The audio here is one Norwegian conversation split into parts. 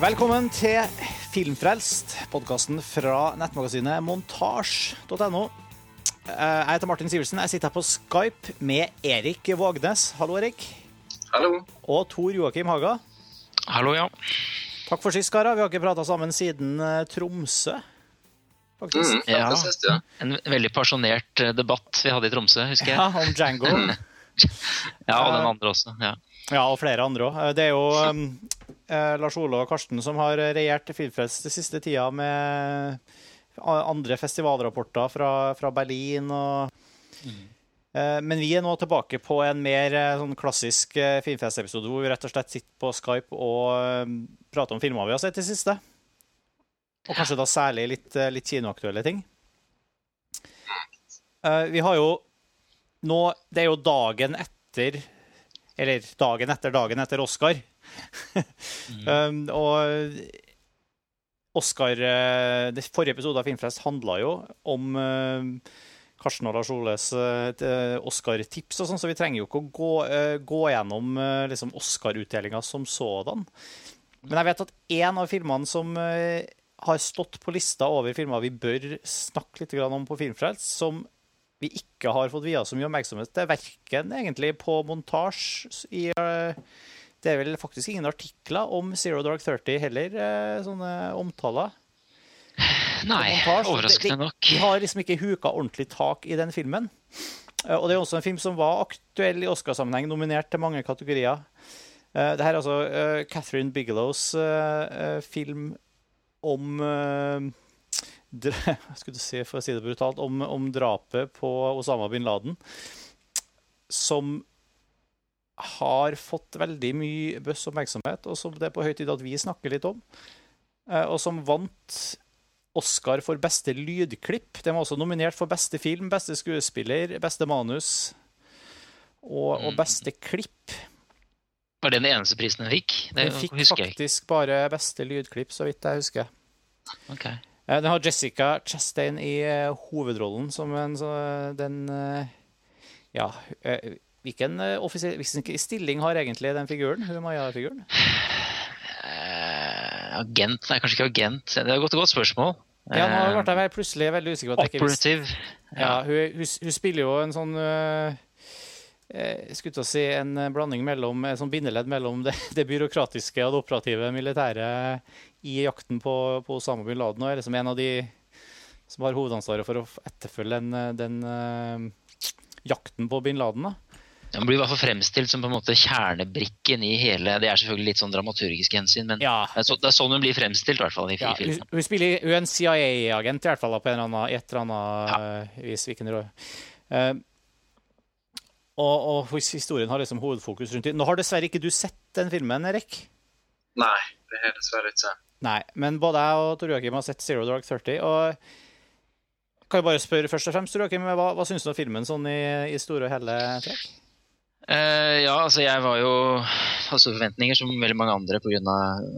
Velkommen til Filmfrelst, podkasten fra nettmagasinet montasj.no. Jeg heter Martin Sivertsen. Jeg sitter her på Skype med Erik Vågnes. Hallo, Erik. Hallo. Og Tor Joakim Haga. Hallo, ja. Takk for sist, karer. Vi har ikke prata sammen siden eh, Tromsø. Mm, ja. Ja. Sist, ja. En veldig pasjonert eh, debatt vi hadde i Tromsø, husker jeg. Ja, om Django. Ja, og den andre også. ja. Ja, og flere andre òg. Det er jo eh, Lars Ole og Karsten som har regjert Filmfrelst den siste tida med andre festivalrapporter fra, fra Berlin og Eh, Men vi er nå tilbake på en mer eh, sånn klassisk filmfestepisode hvor vi rett og slett sitter på Skype og eh, prater om filmer vi har sett i siste. Og kanskje da særlig litt, eh, litt kinoaktuelle ting. Eh, Vi har jo nå Det er jo dagen etter Eller dagen etter dagen etter Oscar. um, og Oscar eh, Det forrige episode av Filmfest handla jo om uh, Karsten og Lars Oles uh, Oscar-tips og sånn, så vi trenger jo ikke å gå, uh, gå gjennom eh, liksom Oscar-utdelinga som sådan. Men jeg vet at en av filmene som eh, har stått på lista over filmer vi bør snakke litt om på Filmfrelst, som vi ikke har fått via så mye oppmerksomhet til, verken egentlig på montasje i eh, Det er vel faktisk ingen artikler om Zero Dark Thirty heller, eh, sånne omtaler. Nei, overraskende nok. Vi har liksom ikke huka ordentlig tak i den filmen. Eh, Og det er også en film som var aktuell i Oscarsammenheng, nominert til mange kategorier. Eh, Det her er altså Catherine Bigelows film om eh, skulle du si, for å si det brutalt, om, om drapet på Osama bin Laden. Som har fått veldig mye bøss oppmerksomhet, og som det er på høy tid at vi snakker litt om. Eh, Og som vant Oscar for beste lydklipp. Den var også nominert for beste film, beste skuespiller, beste manus og, og beste klipp. Var det den eneste prisen den fikk? Det Den fikk faktisk bare beste lydklipp, så vidt jeg husker. Ok. Eh, Den har Jessica Chastain i eh, hovedrollen som en så den Ja, hvilken, eh, hvilken stilling har egentlig den figuren? Hun Maja-figuren? Eh, agent? Nei, kanskje ikke agent. Det er et godt, godt spørsmål. Ja, nå Eh, ble jeg vel plutselig veldig usikker på at jeg ikke Ja, hun, hun, hun spiller jo en sånn eh, Jeg skulle til å si en eh, blanding mellom en sånn bindeledd mellom det, det byråkratiske og det operative militære i jakten på, på Osama bin Laden, og er liksom en av de som har hovedansvaret for å etterfølge den, eh, den uh, jakten på bin Laden. da. Den blir i hvert fall fremstilt som på en måte kjernebrikken i hele Det er selvfølgelig litt sånn dramaturgisk hensyn, men Ja, det, er så, det er sånn hun blir fremstilt, i hvert fall i ja, filmen. hun spiller hun er en CIA-agent i hvert fall, på en eller annen, et eller annet ja. vis. Hvilken råd. Uh, og, og historien har liksom hovedfokus rundt det. Nå har dessverre ikke du sett den filmen, Erik. Nei, det har jeg dessverre ikke. Nei, men både jeg og Tor Joakim har sett Zero Dark 30. Og kan jeg bare spørre først og fremst, Tor Joakim, hva, hva syns du om filmen sånn i, i store og hele trekk? Eh, ja, altså jeg var jo hadde store forventninger som veldig mange andre pga.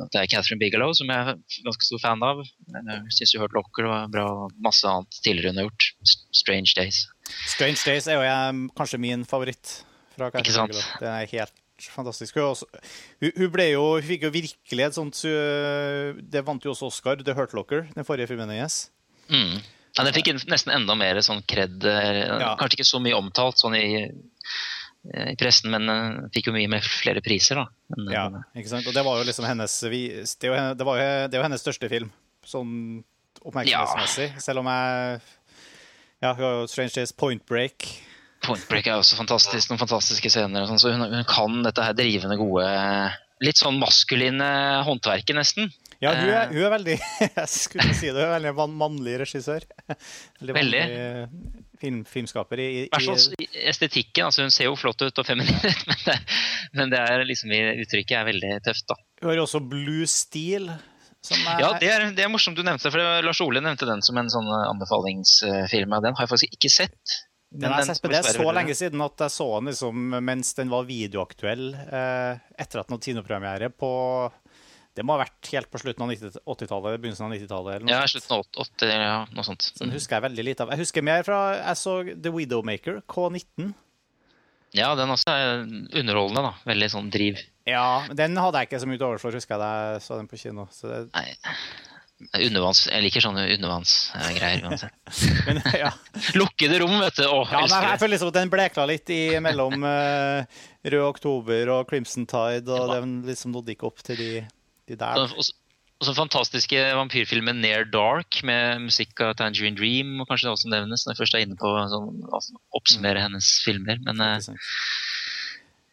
at det er Catherine Bigelow, som jeg er ganske stor fan av. Jeg syns jo Hurt Locker var bra, og masse annet tidligere hun har gjort. Strange Days. Strange Days er jo jeg, kanskje min favoritt. fra Catherine Ikke sant? Bigelow. Den er helt fantastisk. Hun, også, hun, hun ble jo, hun fikk jo virkelig et sånt øh, Det vant jo også Oscar, The Hurt Locker, den forrige filmen hennes. Mm. Ja, den fikk nesten enda mer sånn kred. eh, Ja. Kanskje ikke så mye omtalt sånn i, eh, i pressen, men eh, fikk jo mye med flere priser, da. Men, eh, Ja, ikke sant? Og det var jo liksom hennes vi- Det, var jo, det, var jo, det var jo hennes største film, sånn oppmerksomhetsmessig. Selv om jeg Ja, hun har jo Strange Days, Point Break. Point Break er også fantastisk, noen fantastiske scener. Og sånt så hun, hun kan dette her drivende gode Litt sånn maskuline håndverket, nesten. Ja, hun er, Eh. hun er veldig Jeg skulle si det, hun er veldig mannlig regissør. Veldig Veldig. Eh, film, filmskaper i, i, I estetikken. altså Hun ser jo flott ut og feminin ut, men, det, men det er liksom uttrykket er veldig tøft, da. Hun har også Blue. Som er, Ja, det er, det er morsomt du nevnte, for Lars Ole nevnte den som en sånn anbefalingsfilm. og Den har jeg faktisk ikke sett. den sett, men det er så lenge siden at jeg så den liksom, mens den var videoaktuell eh, etter at den hadde kinopremiere på Det må ha vært helt på slutten av 80-tallet, begynnelsen av 90-tallet. eller noe Ja, slutten av 80, ja, noe sånt. Så den husker jeg veldig lite av. Jeg husker mer fra Jeg så The Widowmaker, K19. Ja, den også er underholdende, da. Veldig sånn driv. Ja, men den hadde jeg ikke så mye til overs for, husker jeg da jeg så den på kino. Så det, Nei. Undervanns, jeg liker sånne undervannsgreier uansett. men, ja. Lukkede rom, vet du. Åh, Ja, men jeg, jeg føler liksom at den blekla litt i mellom uh, Rød oktober og Crimson Tide, og Ja. den liksom nådde ikke opp til de, de der. Så- og så fantastiske vampyrfilmen Near Dark med musikk av Tangerine Dream, og kanskje det også nevnes når jeg først er inne på sånn, altså, oppsummere hennes filmer. Men eh.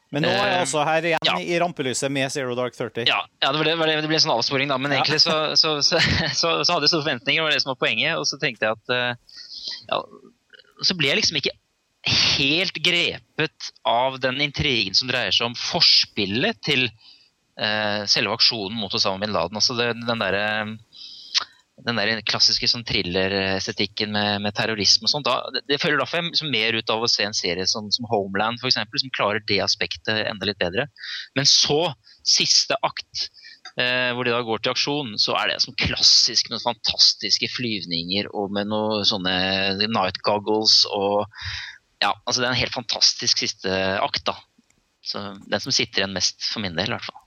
Men nå er jeg Eh, også her igjen ja. i rampelyset med Zero Dark 30. ja, ja det, var det, ble en sånn avsporing, da. Men Ja. egentlig så, så, så, så, hadde jeg store forventninger, var det som var poenget. Og så tenkte jeg at eh, ja, Så ble jeg liksom ikke helt grepet av den intrigen som dreier seg om forspillet til selve aksjonen mot Osama bin Laden. Altså det, den der, den der klassiske sånn thriller-estetikken med, med terrorisme og sånn. Det, det føler derfor liksom mer ut av å se en serie som, som Homeland, eksempel, som klarer det aspektet enda litt bedre. Men så, siste akt, eh, hvor de da går til aksjon, så er det som klassisk noen fantastiske flyvninger og med noen sånne night goggles og Ja, altså det er en helt fantastisk siste akt, da. Så Den som sitter igjen mest, for min del, i hvert fall.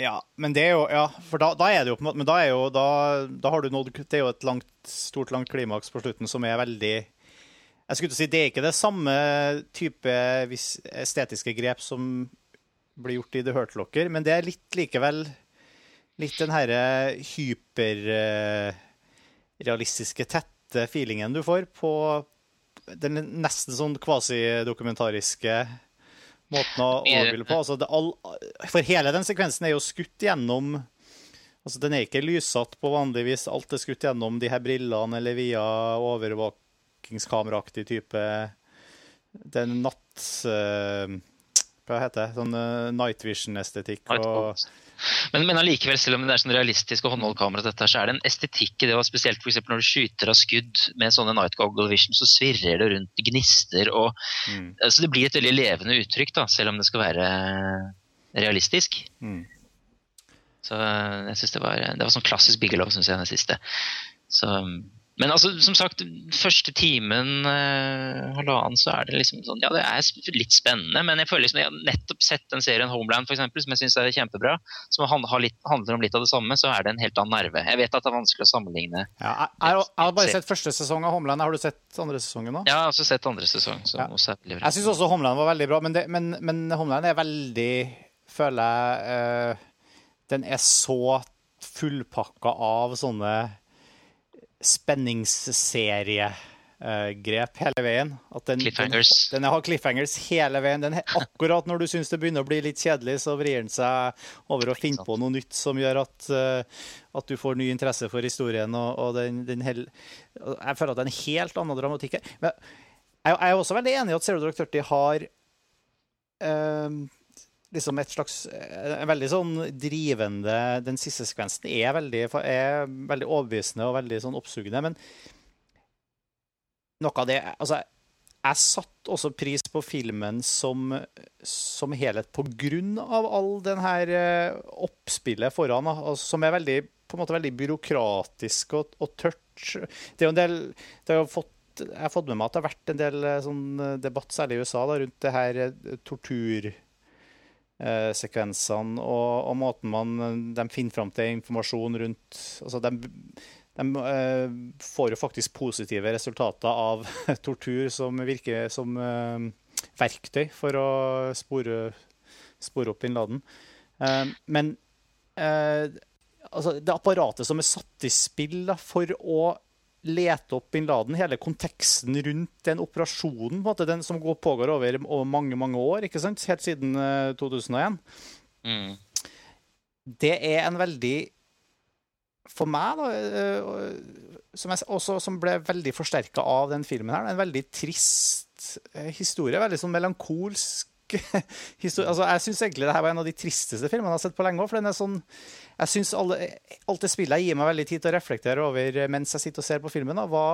Ja, men det er jo Ja, for da, da er det jo på en måte Men da er jo Da, da har du nådd Det er jo et langt, stort, langt klimaks på slutten som er veldig Jeg skulle til å si det er ikke det samme type estetiske grep som blir gjort i The Hurt Locker, men det er litt likevel Litt den herre hyperrealistiske, tette feelingen du får på den nesten sånn kvasidokumentariske måten å avbilde på. Altså det all, for hele den sekvensen er jo skutt gjennom Altså Den er ikke lyssatt på vanlig vis. Alt er skutt gjennom de her brillene eller via overvåkingskameraaktig type Den natt... Uh, hva heter det? Sånn uh, night vision-estetikk. og Men, men allikevel, selv om det er sånn realistisk og håndholdt kamera, dette, så er det en estetikk i det. og Spesielt for eksempel når du skyter av skudd med sånne night goggle vision, så svirrer det rundt gnister. og mm, altså Det blir et veldig levende uttrykk, da, selv om det skal være realistisk. mm. Så eh, jeg synes det var, det var sånn klassisk Bigelow, syns jeg, den siste. Så, men altså, som sagt, første timen, eh, halvannen, så er det liksom sånn Ja, det er litt spennende, men jeg føler liksom Jeg har nettopp sett den serien Homeland, eksempel, som jeg syns er kjempebra. Som litt, handler om litt av det samme, så er det en helt annen nerve. Jeg vet at det er vanskelig å sammenligne. Ja, jeg, jeg, jeg har bare sett første sesong av Homeland. Har du sett andre sesongen nå? Jeg har også sett andre sesong, Ja. Jeg syns også Homeland var veldig bra, men, det, men, men Homeland er veldig Føler jeg eh, Den er så fullpakka av sånne spenningsseriegrep hele veien. At den, Cliffhangers. Den, den har cliffhangers hele veien. Den, akkurat når du syns det begynner å bli litt kjedelig, så vrir den seg over å finne på noe nytt som gjør at, eh, at du får ny interesse for historien. Og, og den, den hel, jeg føler at det er en helt annen dramatikk her. Men jeg, jeg er også veldig enig i at Zero Dark 30 har eh, liksom et slags eh, en veldig sånn drivende Den siste sekvensen er veldig, er veldig overbevisende og veldig sånn oppsugende. Men noe av det Altså, jeg satte også pris på filmen som, som helhet på grunn av all den her eh, oppspillet foran, altså, som er veldig på en måte veldig byråkratisk og, og tørt. Det er jo en del det har jo fått jeg har fått med meg at det har vært en del eh, sånn debatt, særlig i USA, da, rundt det her eh, sekvensene og, og måten man eh, de finner fram til informasjon rundt altså de, de eh, får jo faktisk positive resultater av tortur som virker som eh, verktøy for å spore, spore opp bin Laden. Eh, men eh, altså, det apparatet som er satt i spill da, for å lete opp bin Laden, hele konteksten rundt den operasjonen, måte, den som går, pågår over, over mange mange år, ikke sant? helt siden eh, 2001, Mm. det er en veldig For meg, da, eh, som, jeg, også, som ble veldig forsterka av den filmen her, en veldig trist eh, historie. Veldig sånn melankolsk Altså, jeg syns egentlig det her var en av de tristeste filmene jeg har sett på lenge. For den er sånn Jeg syns alt det spillet gir meg veldig tid til å reflektere over eh, mens jeg sitter og ser på filmen. Da, hva,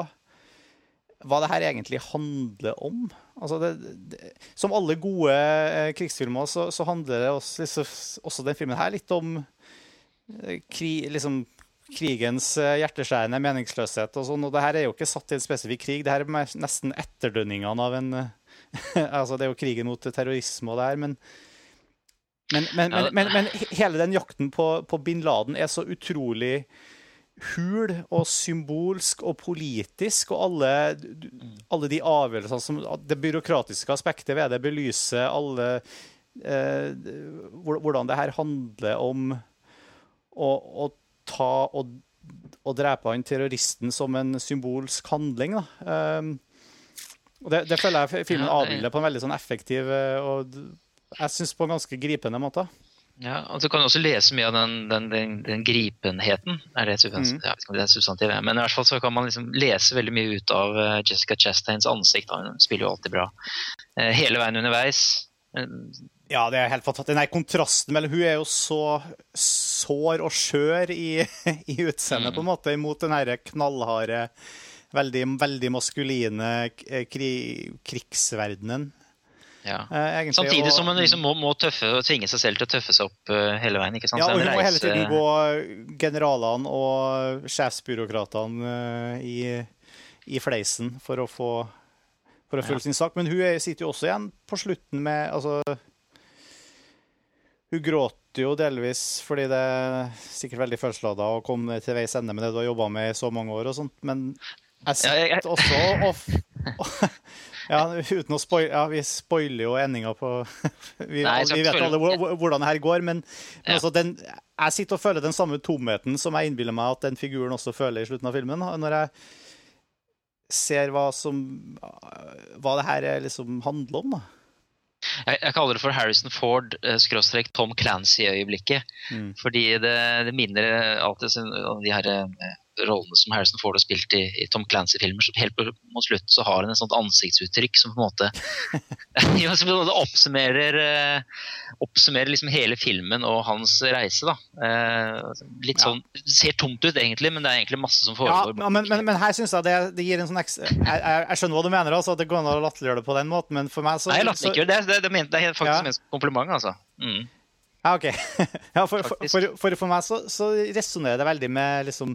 hva det her egentlig handler om. Altså det, det, som alle gode eh, krigsfilmer så, så handler det også, også den filmen her litt om eh, kri, liksom, krigens hjerteskjærende meningsløshet og sånn. Og det her er jo ikke satt i en spesifikk krig, det her er nesten etterdønningene av en Altså, det er jo krigen mot terrorisme og det her, men Men, men, men, hele den jakten på, på bin Laden er så utrolig hul og symbolsk og politisk, og alle, alle de avgjørelsene som Det byråkratiske aspektet ved det belyser alle eh, Hvordan det her handler om å, å ta og, og drepe han terroristen som en symbolsk handling. Da. Um, og det, det føler jeg filmen Ja, avbilder på en veldig sånn effektiv eh, og jeg syns på en ganske gripende måte. Ja, og Du kan også lese mye av den, den, den, den gripenheten. Er det, substans- Mm. jeg vet ikke om det er substantiv, men i hvert fall så kan man liksom lese veldig mye ut av eh, Jessica Chastains ansikt. Hun spiller jo alltid bra. Eh, hele veien underveis. Ja, det er helt fantastisk. Den kontrasten mellom Hun er jo så sår og skjør i, i utseendet, på en måte, imot den herre knallharde, veldig, veldig maskuline kri, krigsverdenen. ja. eh, egentlig. Samtidig Og- som hun liksom må, må tøffe, tvinge seg selv til å tøffe seg opp uh, hele veien. ikke sant? Ja, og hun må hele tiden gå generalene og sjefsbyråkratene uh, i, i fleisen for å få for å følge sin sak. Men hun er- sitter jo også igjen på slutten med altså, Hun gråter jo delvis fordi det er sikkert veldig følelsesladet å komme til veis ende med det du har jobba med i så mange år og sånt, men jeg sitter også og, Ja, uten å spoil, Ja, vi spoiler jo endinga på Vi, Nei, vi vet alle hvor- hvor- hvordan det her går, men, men Ja. altså den, jeg sitter og føler den samme tomheten som jeg innbiller meg at den figuren også føler i slutten av filmen. Når jeg ser hva som Hva det her er liksom handler om, da. Jeg, jeg kaller det for Harrison Ford eh, skråstrek Tom Clancy-øyeblikket. Mm. Fordi det, det minner alltid om de her eh, rollene som Harrison Ford har spilt i, i Tom Clancy-filmer. så Helt på, mot slutten så har han et sånt ansiktsuttrykk som på en måte ja, som oppsummerer, eh, oppsummerer liksom hele filmen og hans reise. da. Eh, litt sånn, Det ser tomt ut egentlig, men det er egentlig masse som foregår. ja, men, men, men her syns jeg det, det gir en sånn eks... Jeg, jeg, jeg skjønner hva du mener, altså, at det går an å latterliggjøre det på den måten, men for meg så Nei, jeg later ikke gjøre det. Det, det, det er faktisk Ja. en kompliment, altså. Mm. Ja, OK. Ja, for, for, for, for meg så, så resonnerer det veldig med liksom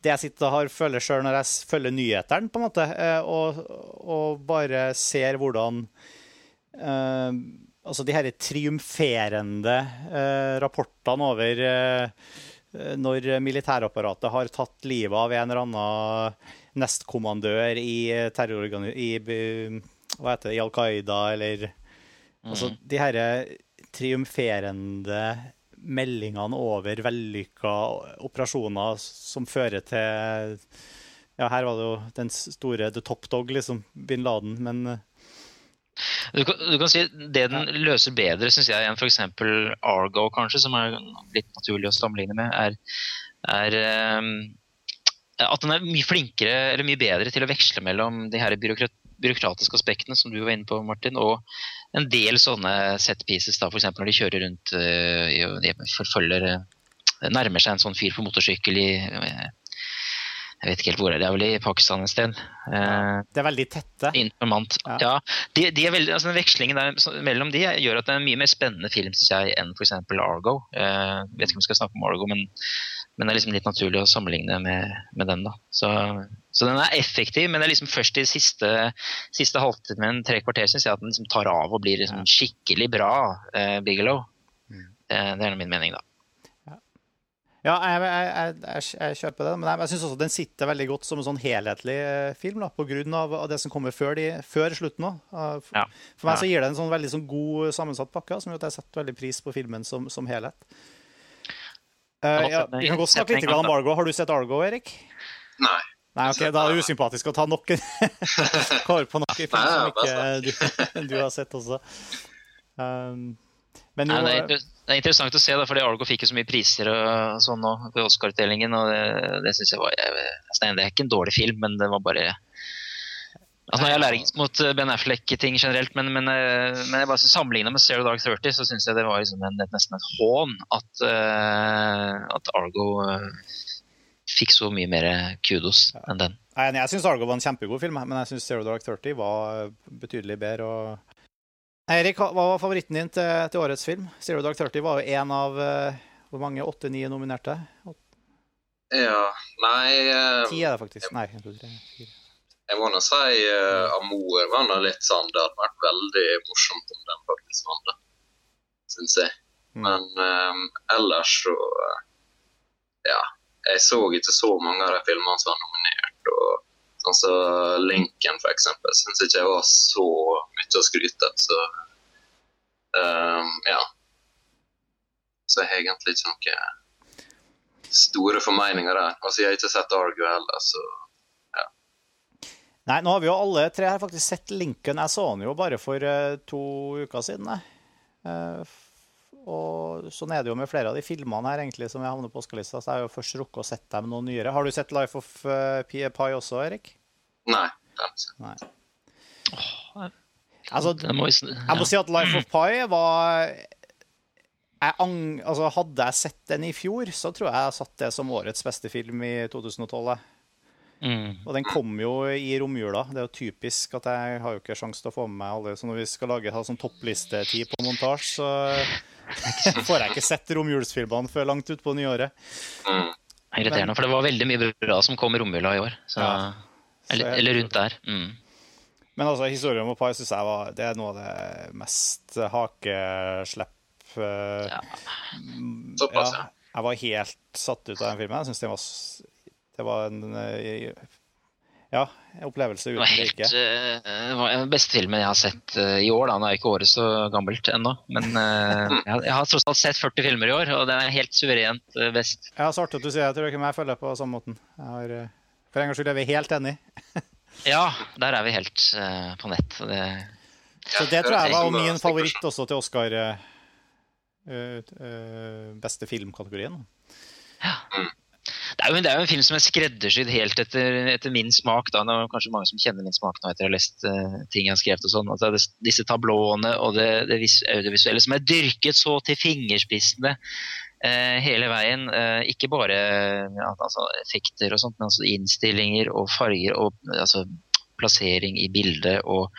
det jeg sitter og har føler sjøl når jeg følger nyhetene, på en måte, eh, og, og bare ser hvordan uh, Altså de her triumferende uh, rapportene over uh, når militærapparatet har tatt livet av en eller annen nestkommandør i. I, hva heter det, i Al Qaida, eller Altså de disse triumferende meldingene over vellykka operasjoner som fører til Ja, her var det jo den store the top dog, liksom, bin Laden, men eh, Du kan, du kan si Det den løser bedre synes jeg, enn f.eks. Argo, kanskje, som er litt naturlig å sammenligne med, er, er um, at den er mye flinkere eller mye bedre til å veksle mellom de her byråkratiske aspektene som du var inne på, Martin, og en del sånne set pieces, da, f.eks. når de kjører rundt uh, de forfølger eh, Nærmer seg en sånn fyr på motorsykkel i eh, Jeg vet ikke helt hvor det er, vel i Pakistan et sted. Eh, det er veldig tette. Informant. Ja. Ja. de, de er veldig, altså den Vekslingen der, mellom de gjør at det er en mye mer spennende film synes jeg, enn f.eks. Argo. Jeg vet ikke om vi skal snakke om Argo, men, men det er liksom litt naturlig å sammenligne med, med den. da. Så, så den er effektiv, men det er liksom først i siste, siste halvtimen, tre kvarter, syns jeg at den liksom tar av og blir liksom skikkelig bra, eh, Bigelow. Mm. Det, det er min mening, da. Ja, jeg, jeg, jeg, jeg, jeg kjøper det, men jeg, jeg syns også den sitter veldig godt som en sånn helhetlig eh, film, da, på grunn av, av det som kommer før, de, før slutten òg. For, Ja. for meg Ja. så gir det en sånn veldig sånn god sammensatt pakke, som gjør at jeg setter veldig pris på filmen som, som helhet. Uh, ja, vi kan godt snakke litt om Argo. Har du sett Argo, Erik? Nei. Nei, ok, Da er det usympatisk å ta nok en kår på nok film som ikke du, du har sett også. Um, men Nei, jo, det, er, det er interessant å se, da, fordi Argo fikk jo så mye priser og sånn nå ved Oscar-utdelingen. og Det, det synes jeg var jeg, altså, Det er ikke en dårlig film, men det var bare Altså, nå er jeg allergisk mot eh, Ben Affleck-ting generelt, men, men, eh, men jeg bare sammenligna med Zero Dark 30, så syns jeg det var liksom en, nesten et hån at, uh, at Argo eh, fikk så mye mer kudos enn den. Jeg er jeg syns Argo var en kjempegod film, men jeg syns Zero Dark 30 var betydelig bedre. Og... Eirik, hva var favoritten din til, til årets film? Zero Dark 30 var jo én av eh, hvor mange? Åtte-ni nominerte? Ja, nei eh, Ti er det faktisk. Nei, en, to, tre, fire. Jeg må nå si uh, Amor var nå litt sånn Det hadde vært veldig morsomt om den faktisk vant, da. Syns jeg. Mm. Men um, ellers så eh, Ja. Jeg så ikke så mange av de filmene som var nominert. og Sånn som Lincoln, for eksempel, syns ikke jeg var så mye å skryte av. Så um, ja. Så jeg har egentlig ikke noen store formeninger der. Altså, jeg har ikke sett Argo heller, så ja. Nei, nå har vi jo alle tre her faktisk sett Lincoln. Jeg så han jo bare for uh, to uker siden. F- og sånn er det jo med flere av de filmene her egentlig som jeg havner på Oscar-lista. Så jeg har jo først rukket å sett dem noe nyere. Har du sett Life of uh, Pi også, Erik? nei. har jeg. Nei. Altså, må Jeg må si at Life of Pi var jeg ang... altså, Hadde jeg sett den i fjor, så tror jeg jeg satt det som årets beste film i 2012. Mm. Og den kom jo i romjula. Det er jo typisk at jeg har jo ikke sjanse til å få med meg alle. Så når vi skal lage ha sånn topplistetid på montasje, så får jeg ikke sett romjulsfilmene før langt utpå nyåret. Mm. Irriterende, for det var veldig mye bra som kom i romjula i år. Så, Ja. eller, Så jeg- eller rundt der. Mm. Men altså, historien om Pai syns jeg var Det er noe av det mest hakeslepp eh, Ja. Såpass, ja. Jeg var helt satt ut av den filmen. Jeg syns det var Det var en eh, Ja, opplevelse uten det like. eh, det var den beste filmen jeg har sett eh, i år. da, Nå er ikke året så gammelt ennå. Men jeg, jeg har tross alt sett 40 filmer i år, og det er helt suverent best. Ja, så artig at du sier det. Jeg tror ikke jeg følger på samme måten. Jeg har, for en gangs skyld er vi helt enige. Ja, der er vi helt uh, på nett. og Det, Så det tror jeg var min favoritt også til Oscar. Uh, eh, eh, beste filmkategorien. Det, er jo, det er jo en film som er skreddersydd helt etter, etter min smak. da, Det er kanskje mange som kjenner min smak nå etter å ha lest uh, ting jeg har skrevet. og sånn, altså Disse tablåene og det, det vis- audiovisuelle som er dyrket så til fingerspissene uh, hele veien. Uh, ikke bare altså, effekter og sånt, men altså innstillinger og farger og altså, plassering i bildet. og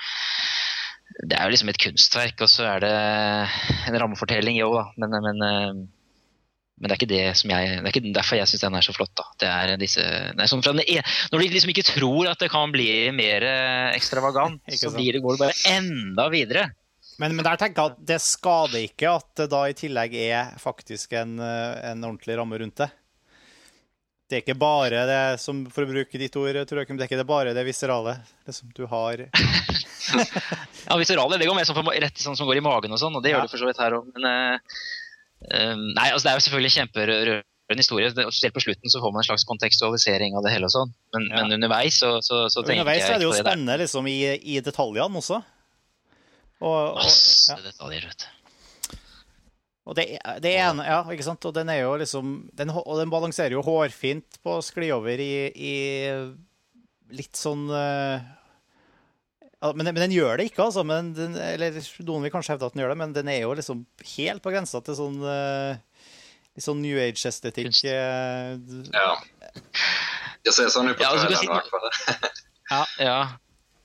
Det er jo liksom et kunstverk, og så er det en rammefortelling, jo da. Men, men, men det er ikke det som jeg, det er ikke derfor jeg syns den er så flott. da. Det er disse, det er sånn fra den e- Når de liksom ikke tror at det kan bli mer eh, ekstravagant, så blir det, går det bare enda videre. Men, men der tenker jeg at det skader ikke at det da i tillegg er faktisk en, eh, en ordentlig ramme rundt det. Det er ikke bare det som, for å bruke ditt ord, Tor Joakim, det er ikke det bare det viserale. Det som du har Ja, viserale det går mer sånn rett sånn som går i magen, og sånn, og det Ja. gjør det for så vidt her òg. Men eh, nei, altså det er jo selvfølgelig kjemperørende historie. Selv på slutten så får man en slags kontekstualisering av det hele. og sånn. Men, Ja. men underveis så, så, så tenker Underveis jeg er det jo det spennende liksom, i, i detaljene også. Og, og, Masse ja. detaljer, vet du. Og det, det ene, ja, ikke sant? Og den er jo liksom den, Og den balanserer jo hårfint på å skli over i, i litt sånn ja, men, men den gjør det ikke, altså. Men den, eller noen vil kanskje hevde at den gjør det, men den er jo liksom helt på grensa til sånn eh, litt sånn New Age-estetikk. Eh, Ja. Jeg ser sånn ut på Ja, altså, du kan i hvert fall. Ja.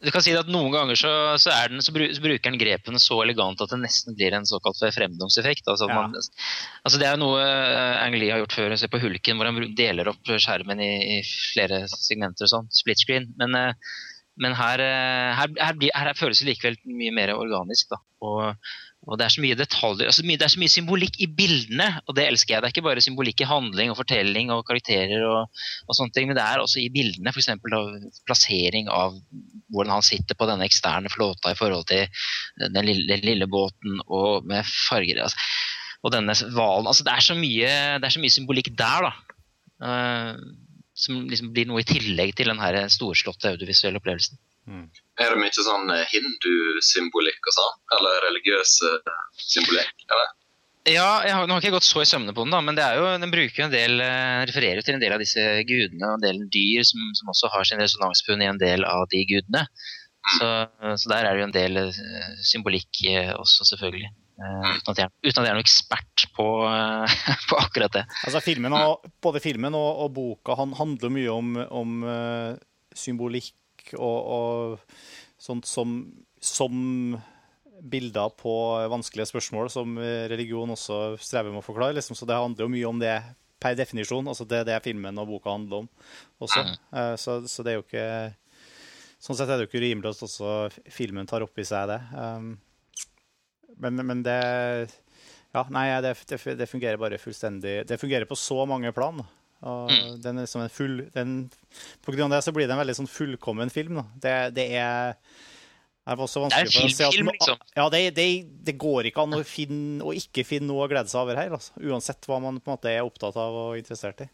Du kan si at Noen ganger så, så, er den, så, bruker den grepene så elegant at det nesten blir en såkalt fremdomseffekt. Altså, at Ja. man, altså Det er noe eh, Ang Lee har gjort før. Se på Hulken, hvor han deler opp skjermen i, i flere segmenter. og sånn, Split screen. Men, eh, men her, eh, her, her, blir, her føles det likevel mye mer organisk. og og Det er så mye detaljer, altså det er så mye symbolikk i bildene, og det elsker jeg. Det er ikke bare symbolikk i handling og fortelling og karakterer, og, og sånne ting, men det er også i bildene. F.eks. plassering av hvordan han sitter på denne eksterne flåta i forhold til den lille, den lille båten og med farger. Altså, og denne hvalen. Altså, det, er så mye, det er så mye symbolikk der, da. eh, som liksom blir noe i tillegg til den her storslåtte audiovisuelle opplevelsen. Er det mye sånn eh, hindusymbolikk og sånn? Eller religiøs eh, symbolikk? Eller? Ja, jeg har, nå har ikke jeg gått så i sømne på den, da, men det er jo, den bruker en del, eh, refererer til en del av disse gudene og en del dyr som, som også har sin resonanspunn i en del av de gudene. Så, så der er det jo en del symbolikk også, selvfølgelig. Eh, uten, at jeg, uten at jeg er noen ekspert på, eh, på akkurat det. Altså filmen og, Både filmen og, og boka han handler mye om, om eh, symbolikk og, og sånt som, som bilder på vanskelige spørsmål, som religion også strever med å forklare. Liksom. Så det handler jo mye om det per definisjon. altså Det er det filmen og boka handler om også. Eh, så, så det er jo ikke Sånn sett er det jo ikke rimelig at også filmen tar opp i seg det. Men, men det Ja, nei, det, det, det, fungerer bare fullstendig Det fungerer på så mange plan. Og mm. den er som en full den, På grunn av det så blir det en veldig sånn fullkommen film. Det, det, er det var så vanskelig for å si at liksom. Ja, det, det, det, går ikke an å, finne, å ikke finne noe å glede seg over her. Altså. Uansett hva man på en måte er opptatt av og interessert i.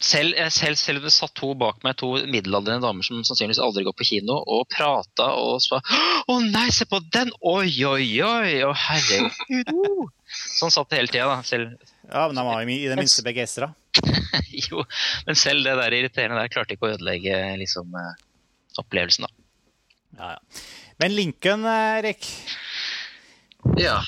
Selv, selv, selv det satt to bak meg, to middelaldrende damer som sannsynligvis aldri går på kino, og prata og sa 'Å nei, se på den! Oi, oi, oi! Å herregud!' Sånn satt det hele tida, da. Selv. Ja, men de var i det minste begeistra. jo, men selv det der irriterende der klarte ikke å ødelegge liksom, eh, opplevelsen, da. Ja, ja. Men Lincoln, Erik? Ja.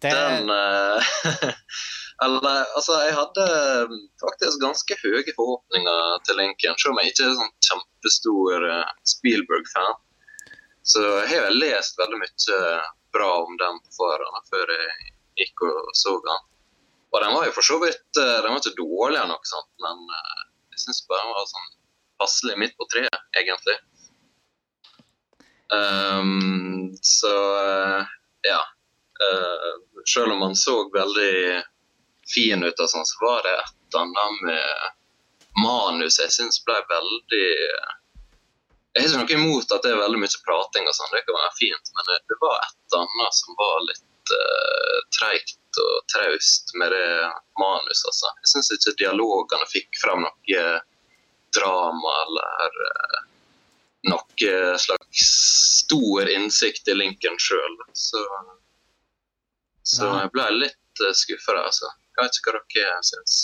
Det... Den uh, Eller, altså, jeg hadde um, faktisk ganske høye forhåpninger til Lincoln, selv om jeg ikke er sånn kjempestor uh, Spielberg-fan. Så jeg har lest veldig mye bra om den på forhånd før jeg gikk og så den. Og den var jo for så vidt uh, den var ikke dårlig, nok, sant? men uh, jeg syns bare den var sånn passelig midt på treet, egentlig. Um, så ja. selv om man så veldig fin ut, og sånn, så var det et eller annet med manus jeg syns ble veldig Jeg har ikke noe imot at det er veldig mye prating, og sånn, det kan være fint, men det var et eller annet som var litt uh, treigt og traust med det manuset. Altså. Jeg syns ikke dialogene fikk fram noe drama eller uh, noe slags stor innsikt i Lincoln sjøl. Så, så jeg ble litt uh, skuffa, altså. Jeg vet ikke hva dere syns.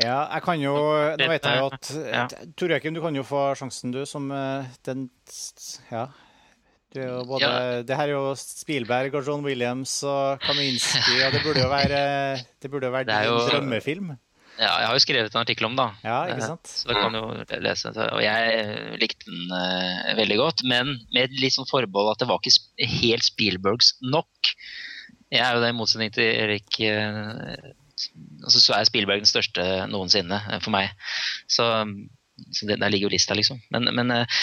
Ja, jeg kan jo Nå vet jeg jo at ja. Tor Jørgen, du kan jo få sjansen, du, som eh, den Ja. Det, er jo både, ja. det her er jo Spielberg og John Williams og Kaminski, og det burde jo være, det burde jo være din jo, drømmefilm. Ja, jeg har jo skrevet en artikkel om da. Ja, ikke sant? Så jeg kan jo lese det. Og jeg likte den uh, veldig godt, men med litt sånn forbehold at det var ikke helt Spielbergs nok. Jeg er jo det i motsetning til Erik. Eh, altså, så er Spielberg den største noensinne eh, for meg. Så, så det, der ligger jo lista, liksom. Men, men eh,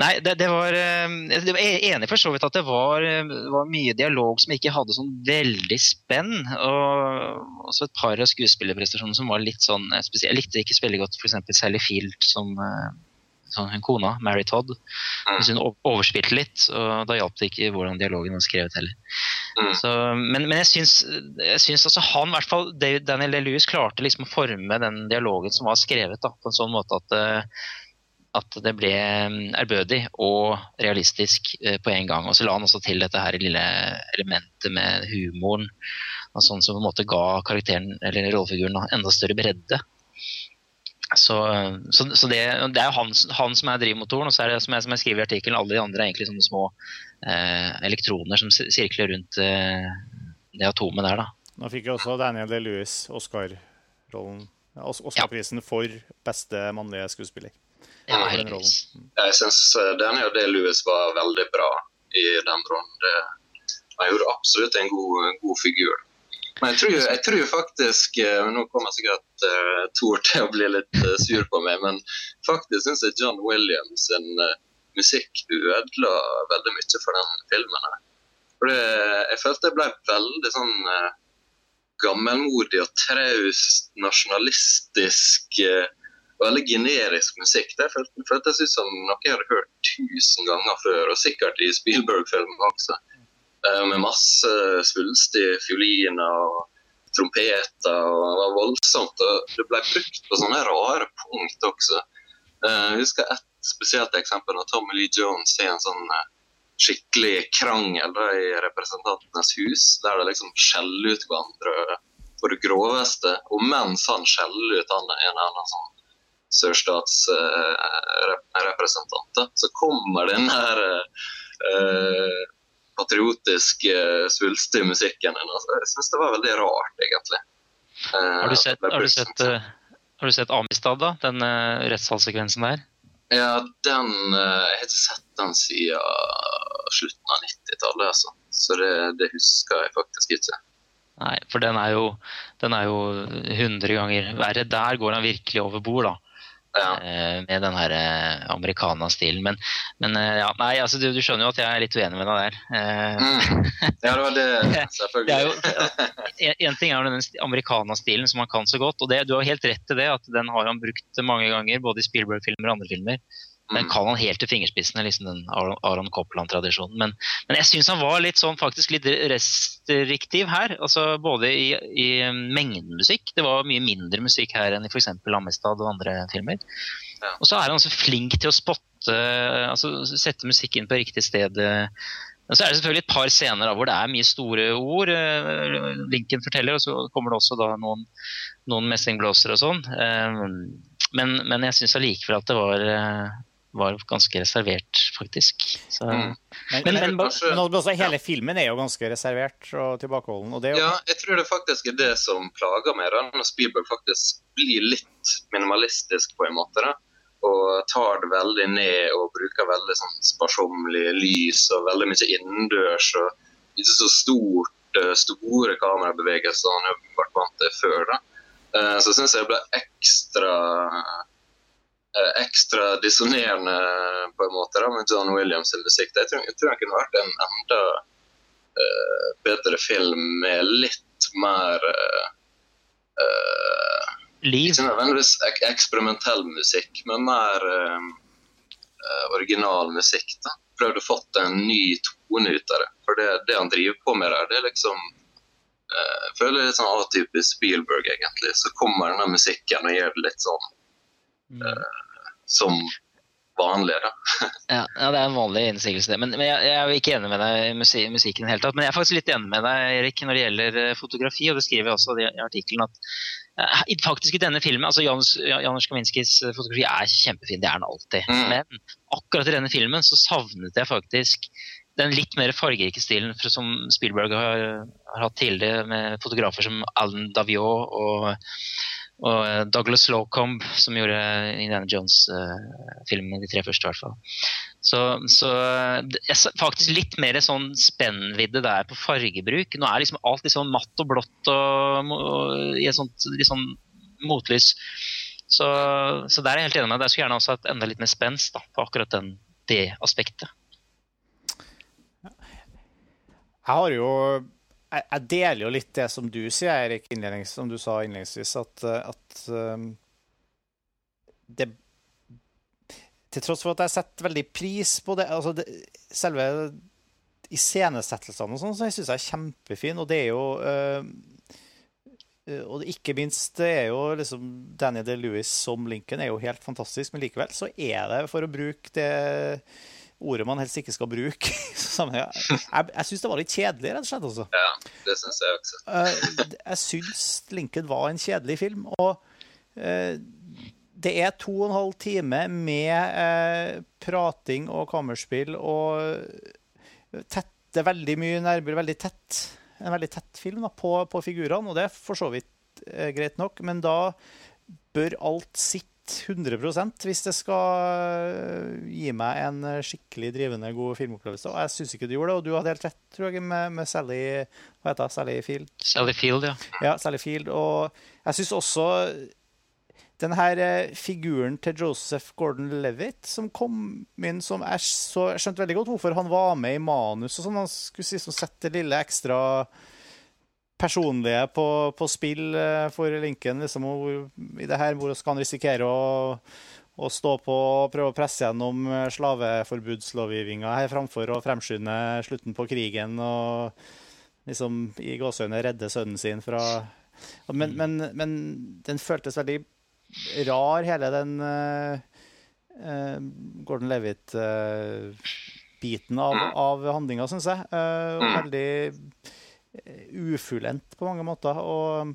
Nei, det, det var Jeg var enig for så vidt at det var, var, mye dialog som ikke hadde sånn veldig spenn. Og også et par av skuespillerprestasjonene som var litt sånn spesielle. Jeg likte ikke spille godt f.eks. Sally Field som sånn, kona, Mary Todd. Mm. Hun overspilte litt, og da hjalp det ikke hvordan dialogen var skrevet heller. Mm. Så, men, men, jeg syns, jeg syns altså han, i hvert fall Daniel Lewis, klarte liksom å forme den dialogen som var skrevet, da, på en sånn måte at, eh, at det ble mm, ærbødig og realistisk eh, på en gang. Og så la han også til dette her lille elementet med humoren, og sånn som på en måte ga karakteren, eller rollefiguren enda større bredde. Så, så, så det, det, er jo han, han, som er drivmotoren, og så er det som jeg, som jeg skriver i artikkelen, alle de andre er egentlig sånne små eh, elektroner som sirkler rundt eh, det atomet der. da. Nå fikk jo også Daniel Lewis Oscar-rollen. Oscar-prisen ja. for beste mannlige skuespiller. Ja, jeg syns eh, Daniel de Lewis var veldig bra i den rollen. Han gjorde absolutt en god, en god figur. Men jeg tror, jeg tror, faktisk eh, Nå kommer sikkert uh, Tor til å bli litt uh, sur på meg, men faktisk syns jeg John Williams sin musikk ødela veldig mye for den filmen. her. For det, Jeg følte jeg ble veldig sånn uh, gammelmodig og traust, nasjonalistisk uh, veldig generisk musikk. Det føltes ut som noe jeg hadde hørt tusen ganger før, og sikkert i Spielberg-filmen også. Eh, med masse svulstige fioliner og trompeter. og Det var voldsomt. og Det ble brukt på sånne rare punkt også. Eh, jeg husker et spesielt eksempel når Tommy Lee Jones har en sånn eh, skikkelig krangel da, i Representantenes hus, der de liksom skjeller ut hverandre på det groveste. Og mens han skjeller ut han en eller annen sånn sørstatsrepresentant, uh, så kommer den her uh, patriotisk, uh, svulstig musikken din. Altså, jeg syns det var veldig rart, egentlig. Uh, har, du sett, har, du sett, uh, har du sett Amistad, da? Den uh, rettssalsekvensen der? Ja, den Jeg har ikke sett den siden slutten av 90-tallet, altså. Så det, det, husker jeg faktisk ikke. Nei, for den er jo, den er jo 100 ganger verre. Der går han virkelig over bord, da. Ja. eh, med den her eh, americana-stilen. Men, men eh, ja, nei, altså, du, du skjønner jo at jeg er litt uenig med deg der. Mm. Ja, det var det, Det er jo, en, ting er den st- americana-stilen som han kan så godt, og det, du har helt rett i det, at den har han brukt mange ganger, både i Spielberg-filmer og andre filmer. Den Mm. kan han helt til fingerspissene, liksom den Aron, Copland-tradisjonen. Men, men jeg syns han var litt sånn faktisk litt restriktiv her. altså Både i, i mengden musikk. Det var mye mindre musikk her enn i f.eks. Lammestad og andre filmer. Ja. Og så er han så flink til å spotte, altså sette musikken på riktig sted. Men så er det selvfølgelig et par scener da, hvor det er mye store ord. Linken forteller, og så kommer det også da noen, noen messingblåser og sånn. Eh, Men, men jeg syns allikevel at det var, eh, var ganske reservert, faktisk. Så, Mm. Men, Men- men, men- men også, hele filmen er jo ganske reservert og tilbakeholden. Og det er jo, Ja, jeg tror det faktisk er det som plager meg, da, når Spielberg faktisk blir litt minimalistisk på en måte. da, Og tar det veldig ned og bruker veldig sånn sparsommelig lys og veldig mye innendørs. og Ikke så stort, eh, store kamerabevegelser som han har vært vant til før. da. Eh, Så syns jeg det ble ekstra ekstra dissonerende på en måte da, med John Williams' musikk. Jeg tror, jeg tror han kunne vært en enda uh, bedre film med litt mer eh, eh, Liv. Ikke nødvendigvis ek eksperimentell musikk, men mer eh, eh, original musikk. da. Prøvd å fått en ny tone ut av det. For det, det han driver på med der, det er liksom eh, Jeg føler er litt sånn atypisk Spielberg, egentlig. Så kommer denne musikken og gjør det litt sånn som vanlig. Ja, ja, det er en vanlig innsigelse, det. Men, men jeg, jeg er ikke enig med deg i musi musikken i det hele tatt. Men jeg er faktisk litt enig med deg, Erik, når det gjelder eh, fotografi, og det skriver jeg også i i artikkelen, at eh, faktisk i denne filmen altså Janus, Janus Kaminskis eh, fotografi er kjempefin, det er den alltid. Mm. Men akkurat i denne filmen så savnet jeg faktisk den litt mer fargerike stilen som Spielberg har, har hatt tidligere, med fotografer som Alan Daviot og og eh, Douglas Lowcomb, som gjorde Indiana Jones-filmene, de tre første i hvert fall. Så, så eh, faktisk litt mer sånn spennvidde der på fargebruk. Nå er liksom alt litt sånn matt og blått og, og i et sånt litt sånn motlys. Så, så der er jeg helt enig med deg. Jeg skulle gjerne også hatt enda litt mer spenst på akkurat den, det aspektet. Jeg har jo jeg, deler jo litt det som du sier, Erik, som du sa innledningsvis, at, eh, at um, det Til tross for at jeg setter veldig pris på det, altså det selve iscenesettelsene og sånn, så jeg syns jeg er kjempefin, og det er jo uh, Og ikke minst det er jo liksom Danny DeLuis som Lincoln er jo helt fantastisk, men likevel så er det, for å bruke det ordet man helst ikke skal bruke. Jeg, jeg syns det var litt kjedelig, rett og slett. Også. Ja, det syns jeg også. Eh, Jeg syns Lincoln var en kjedelig film. Og eh, det er to og en halv time med eh, prating og kammerspill og tette veldig mye nærmere, veldig tett. En veldig tett film da, på, på figurene, og det er for så vidt greit nok. Men da bør alt sitte 100% hvis det skal eh, gi meg en skikkelig drivende god filmopplevelse. Og jeg syns ikke du gjorde det, og du hadde helt rett, tror jeg, med, med Sally Hva heter det, Sally Field? Sally Field, ja. Ja, Sally Field. Og jeg syns også den her eh, figuren til Joseph Gordon-Levitt som kom inn som Jeg, skjønte veldig godt hvorfor han var med i manus og sånn. Han skulle si, som sette det lille ekstra personlige på, på spill eh, for Lincoln. Liksom, hvor, I det her hvor skal han risikere å, å stå på og prøve å presse gjennom eh, slaveforbudslovgivninga her framfor å fremskynde slutten på krigen og liksom i gåsehudene redde sønnen sin fra men, men, men den føltes veldig rar, hele den uh, uh, Gordon Levitt-biten av, av handlinga, syns jeg. Uh, veldig ufullendt på mange måter. Og,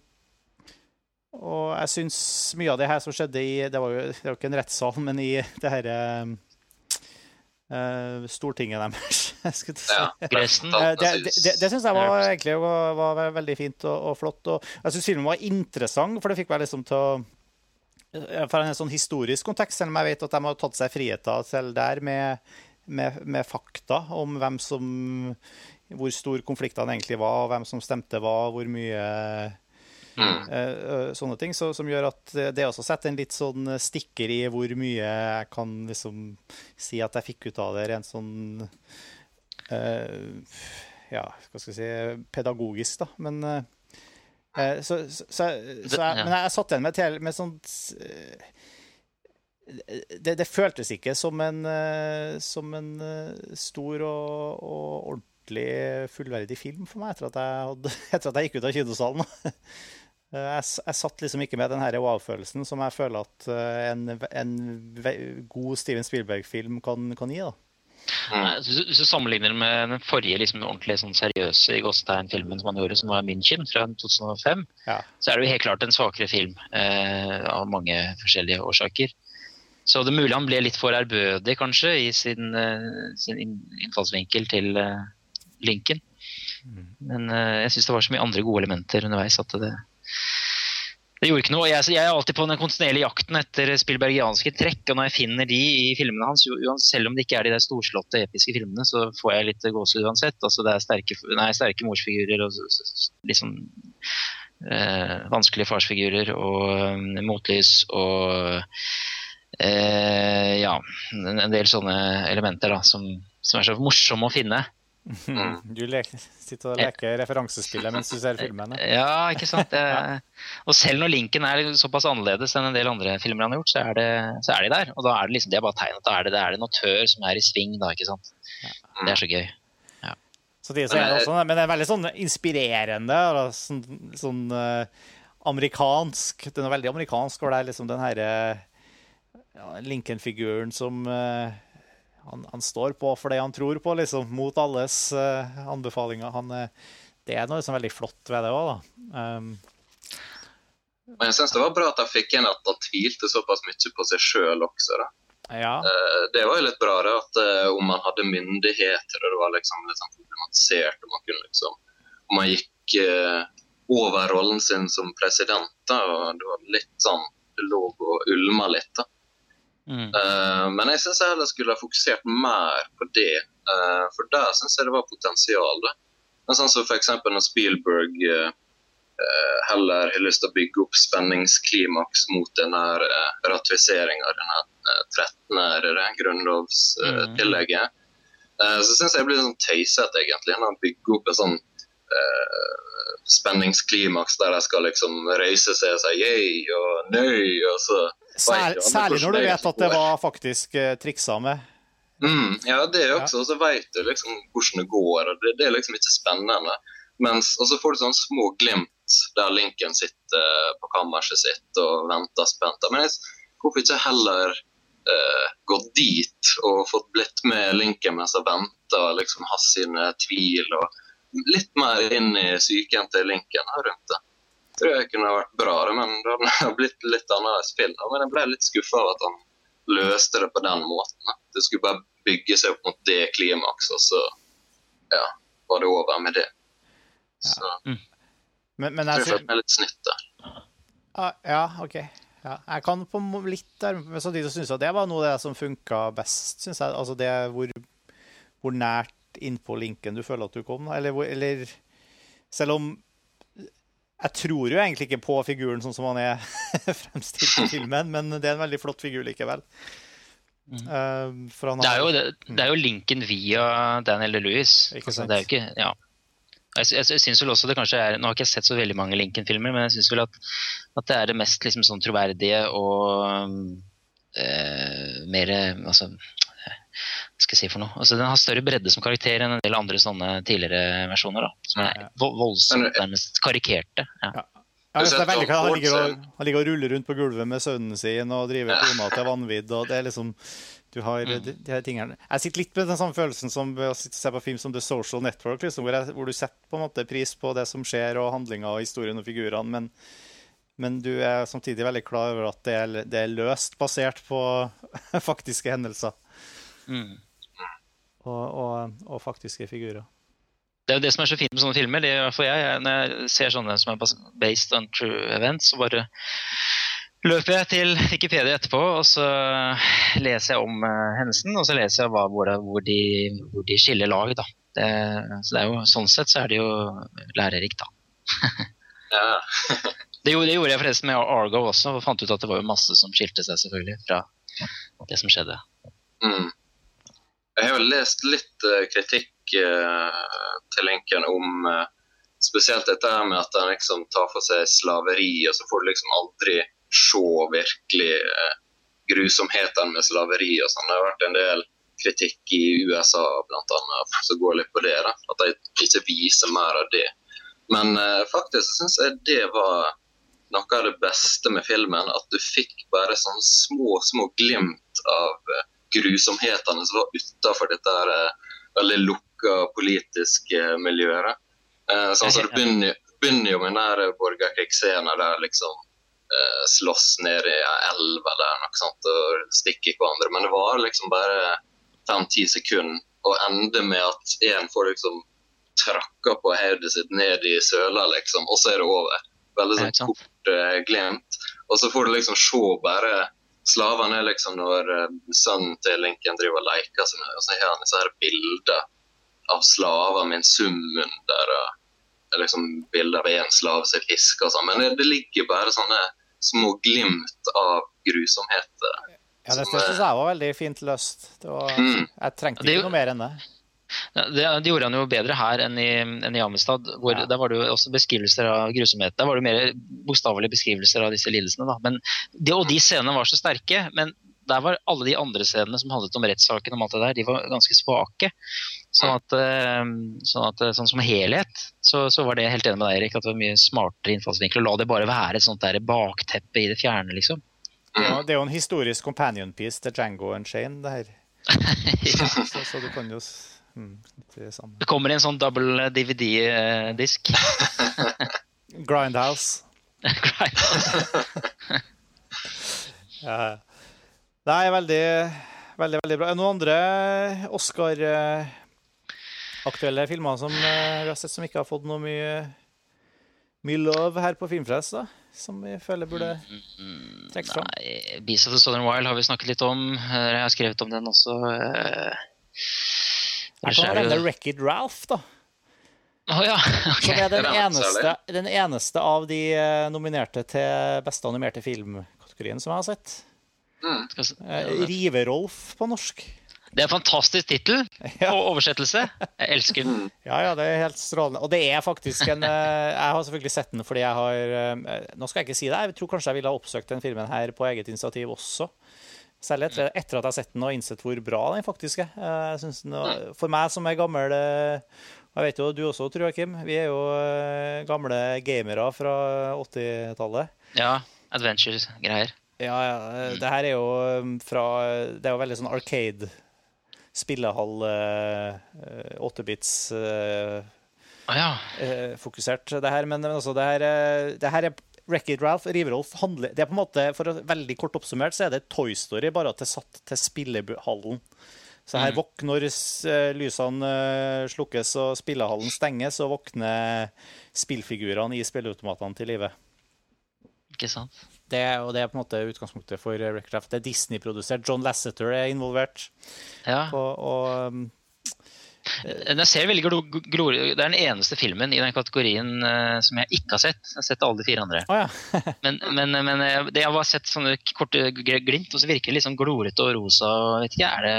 og jeg syns mye av det her som skjedde i Det var jo, det var ikke en rettssal, men i det herre uh, Stortinget deres. jeg si. Ja. Gressen. Eh, Det, det, det, det syns jeg var, egentlig var, var veldig fint og, og flott. Og jeg syns filmen var interessant, for det fikk meg liksom til å eh, For en sånn historisk kontekst, selv om jeg vet at de har tatt seg friheter selv der med, med, med fakta om hvem som Hvor stor konfliktene egentlig var, hvem som stemte hva, hvor mye Mm. Eh, sånne ting, så, som gjør at det også setter en litt sånn stikker i hvor mye jeg kan liksom si at jeg fikk ut av det rent sånn uh, Ja, hva skal jeg si pedagogisk, da. Men uh, så, så, så, jeg, Men jeg satt igjen med, til, med sånt eh, det, det, føltes ikke som en, som en stor og, og ordentlig fullverdig film for meg etter at jeg, hadde, etter at jeg gikk ut av kinosalen. Jeg, jeg, satt liksom ikke med den wow-følelsen som jeg føler at eh, en, en god Steven Spielberg-film kan, kan, gi. da. Hvis du sammenligner med den forrige liksom, ordentlig sånn, seriøse filmen som han gjorde, som var München fra 2005, ja. så er det jo helt klart en svakere film eh, av mange forskjellige årsaker. Så det er mulig han ble litt for ærbødig, kanskje, i sin, eh, sin innfallsvinkel til uh, Lincoln. Mm. Men uh, jeg syns det var så mye andre gode elementer underveis at det, det gjorde ikke noe. Jeg, jeg, er alltid på den kontinuerlige jakten etter spillbergianske trekk. Og når jeg finner de i filmene hans, selv om det ikke er de der storslåtte, episke filmene, så får jeg litt gåsehud uansett. Altså, det er sterke, nei, sterke morsfigurer og liksom øh, vanskelige farsfigurer og øh, motlys og øh, ja, en del sånne elementer da, som, som er så morsomme å finne. Mm. Du sitter og leker referansespillet mens du ser filmene. Ja, ikke sant. ja. Og selv når linken er såpass annerledes enn en del andre filmer han har gjort, så er, det, så er de der. Og da er det liksom, det er bare tegnet. Da er det, det er det en autør som er i sving, da, ikke sant. Det er så gøy. Ja. Så det, så er det også, men det er veldig sånn inspirerende. Sånn, sånn uh, amerikansk. Den er veldig amerikansk hvor det er liksom den herre ja, Lincoln-figuren som uh, han, han, står på for det han tror på, liksom, mot alles uh, anbefalinger. Han, uh, det er noe liksom veldig flott ved det òg, da. Um, men jeg syns det var bra at han fikk inn at han tvilte såpass mye på seg sjøl også. da. Ja. Uh, det var jo litt bra da, at om han hadde myndigheter, og det var liksom litt sånn problematisert om han kunne liksom Om han gikk over rollen sin som president, da, og det var litt sånn Det lå og ulma litt. da. Mm. Uh, men jeg syns jeg heller skulle ha fokusert mer på det. Uh, for der syns jeg det var potensial. Da. Men sånn som f.eks. når Spielberg uh, heller har lyst til å bygge opp spenningsklimaks mot denne ratifiseringa av denne 13. grunnlovstillegget, mm. så syns jeg det blir sånn tøysete, egentlig, når han bygger opp en sånn spenningsklimaks der de skal liksom røyse seg og si yay og nøy, og så Særlig, særlig når du vet at det var faktisk uh, triksa med. Mm, ja, det er også. Og så vet du liksom hvordan det går. og Det, det er liksom ikke spennende. Mens, og så får du sånne små glimt der Lincoln sitter på kammerset sitt og venter spent. Men jeg, hvorfor ikke heller uh, gått dit og fått blitt med Lincoln mens han venter, og liksom ha sine tvil og litt mer inn i psyken til Lincoln her rundt det tror jeg kunne vært bra, men det hadde blitt litt annerledes spill. Men jeg ble litt skuffa av at han løste det på den måten. Det skulle bare bygge seg opp mot det klimakset, og så ja, var det over med det. Så ja. mm. men, men jeg tror jeg følte meg litt snytt der. Ah, ja, OK. Ja, jeg kan på litt der, men samtidig syns jeg det var noe av det som funka best. Synes jeg. Altså det hvor, hvor nært innpå linken du føler at du kom. Eller, eller selv om jeg tror jo egentlig ikke på figuren sånn som han er fremstilt i filmen, men det er en veldig flott figur likevel. Mm. Uh, har... det, er jo, det, det, er jo, linken via Daniel Lewis. Altså, det er jo ikke, ja. Jeg, jeg, jeg synes vel også det kanskje er, Nå har jeg ikke sett så veldig mange Lincoln-filmer, men jeg syns vel at, at, det er det mest liksom, sånn troverdige og uh, mer altså, skal jeg si for noe? Altså, den har større bredde som karakter enn en del andre sånne tidligere versjoner. Da, som er voldsomt nærmest karikerte. Ja. Ja. Ja, det er veldig, han, ligger og, han ligger og ruller rundt på gulvet med sønnen sin og driver kona til vanvidd. og det er liksom, du har mm. de, de her tingene. Jeg sitter litt med den samme følelsen som å se på film som The Social Network, liksom, hvor, jeg, hvor, du setter på en måte pris på det som skjer, og handlinga og historien og figurene, men, men, du er samtidig veldig klar over at det er, det er løst basert på faktiske hendelser. Mm. Og, og, og, faktiske figurer. Det er jo det som er så fint med sånne filmer. Det, for jeg, når jeg ser sånne som er based on true events, så bare løper jeg til Wikipedia etterpå og så leser jeg om uh, hendelsen. Og så leser jeg hva, hvor, hvor, de, hvor, de, skiller lag. Da. Det, så det er jo, sånn sett så er det jo lærerikt, da. ja. Det gjorde, det gjorde jeg forresten med Argo også, og fant ut at det var jo masse som skilte seg selvfølgelig fra det som skjedde. Mm. Jeg har jo lest litt uh, kritikk uh, til Lincoln om uh, spesielt dette med at han liksom tar for seg slaveri, og så får du liksom aldri se virkelig grusomhetene med slaveri og sånn. Det har vært en del kritikk i USA annet, som går litt på det. da, At de ikke viser mer av det. Men faktisk syns jeg det var noe av det beste med filmen. At du fikk bare sånne små, små glimt av grusomhetene som var utafor dette veldig lukka politiske miljøet. Eh, sånn så Det begynner, begynner jo med den borgerkrigsscenen der liksom eh, slåss ned i ei elv eller noe sånt og stikker hverandre. Men det var liksom bare fem-ti sekunder og ender med at én får liksom trakka på hodet sitt ned i søla, liksom, og så er det over. Veldig sånn kort uh, glemt. Og så får du liksom se bare Slavene er liksom når uh, sønnen til Lincoln driver og leker seg med, og så har han disse her bilder av slaver med en sum under. Uh, liksom bilder av én slave som fisker og sånn. Men det, det, ligger bare sånne små glimt av grusomheter. Ja, det syns jeg var veldig fint løst. Var, mm. Jeg trengte ikke noe mer enn det. Det, det, gjorde han jo bedre her enn i, enn i Amistad. hvor ja. Der var det jo også beskrivelser av grusomhet. Der var det mer bokstavelige beskrivelser av disse lidelsene. Da. Men de, og de scenene var så sterke. men der var alle de andre scenene som handlet om rettssaken, om alt det der, de var ganske svake. Sånn at, eh, sånn, at, sånn som helhet så, så, var det helt enig med deg, Erik, at det var mye smartere innfallsvinkel. La det bare være et sånt der bakteppe i det fjerne, liksom. Ja, det er jo en historisk companion piece til Django and Shane, det her. ja. så, så, du kan jo Mm, det, det, kommer i en sånn double DVD-disk. Grindhouse. Grindhouse. ja. Nei, veldig, veldig, veldig bra. Noen andre Oscar-aktuelle filmer som eh, vi har sett som ikke har fått noe mye, mye love her på Filmfrelst, da? Som vi føler burde trekkes fram? Nei, Beast of the Southern Wild har vi snakket litt om. Jeg har skrevet om den også. Jeg kan nevne Wreck-It Ralph, da. Oh, ja. okay. Som er den eneste, den eneste, av de eh, nominerte til beste animerte film-kategorien som jeg har sett. Mm. Eh, Rive-Rolf på norsk. Det er en fantastisk tittel ja. og oversettelse. Jeg elsker den. Ja, ja, det er helt strålende. Og det er faktisk en eh, Jeg har selvfølgelig sett den fordi jeg har Nå skal jeg ikke si det, jeg tror kanskje jeg ville ha oppsøkt den filmen her på eget initiativ også. Selv etter, etter, at jeg har sett den og innsett hvor bra den faktisk er. Den, for meg som er gammel eh, Jeg vet jo du også, tror jeg, Kim. Vi er jo eh, gamle gamere fra 80-tallet. Ja. Adventure-greier. Ja, ja. Mm. Det her er jo fra Det er jo veldig sånn Arcade. Spillehall, 8-bits uh, ah, ja. fokusert, det her. Men, men altså, det her, det her er Wreck-It Ralph, Riverolf handler Det er på en måte, for å veldig kort oppsummert, så er det Toy Story, bare at det er satt til spillehallen. Så her mm. våkner eh, lysene eh, slukkes og spillehallen stenges, og våkner spillfigurene i spilleautomatene til live. Ikke sant? Det, og det er på en måte utgangspunktet for Wreck-It Det er Disney-produsert. John Lasseter er involvert. Ja. Og, og um, den ser veldig glo, glo, Det er den eneste filmen i den kategorien uh, som jeg ikke har sett. Jeg har sett alle de fire andre. Oh, ja. men, men, men det jeg, har sett sånne korte glimt, og så virker det litt sånn glorete og rosa. Vet ikke, Er det,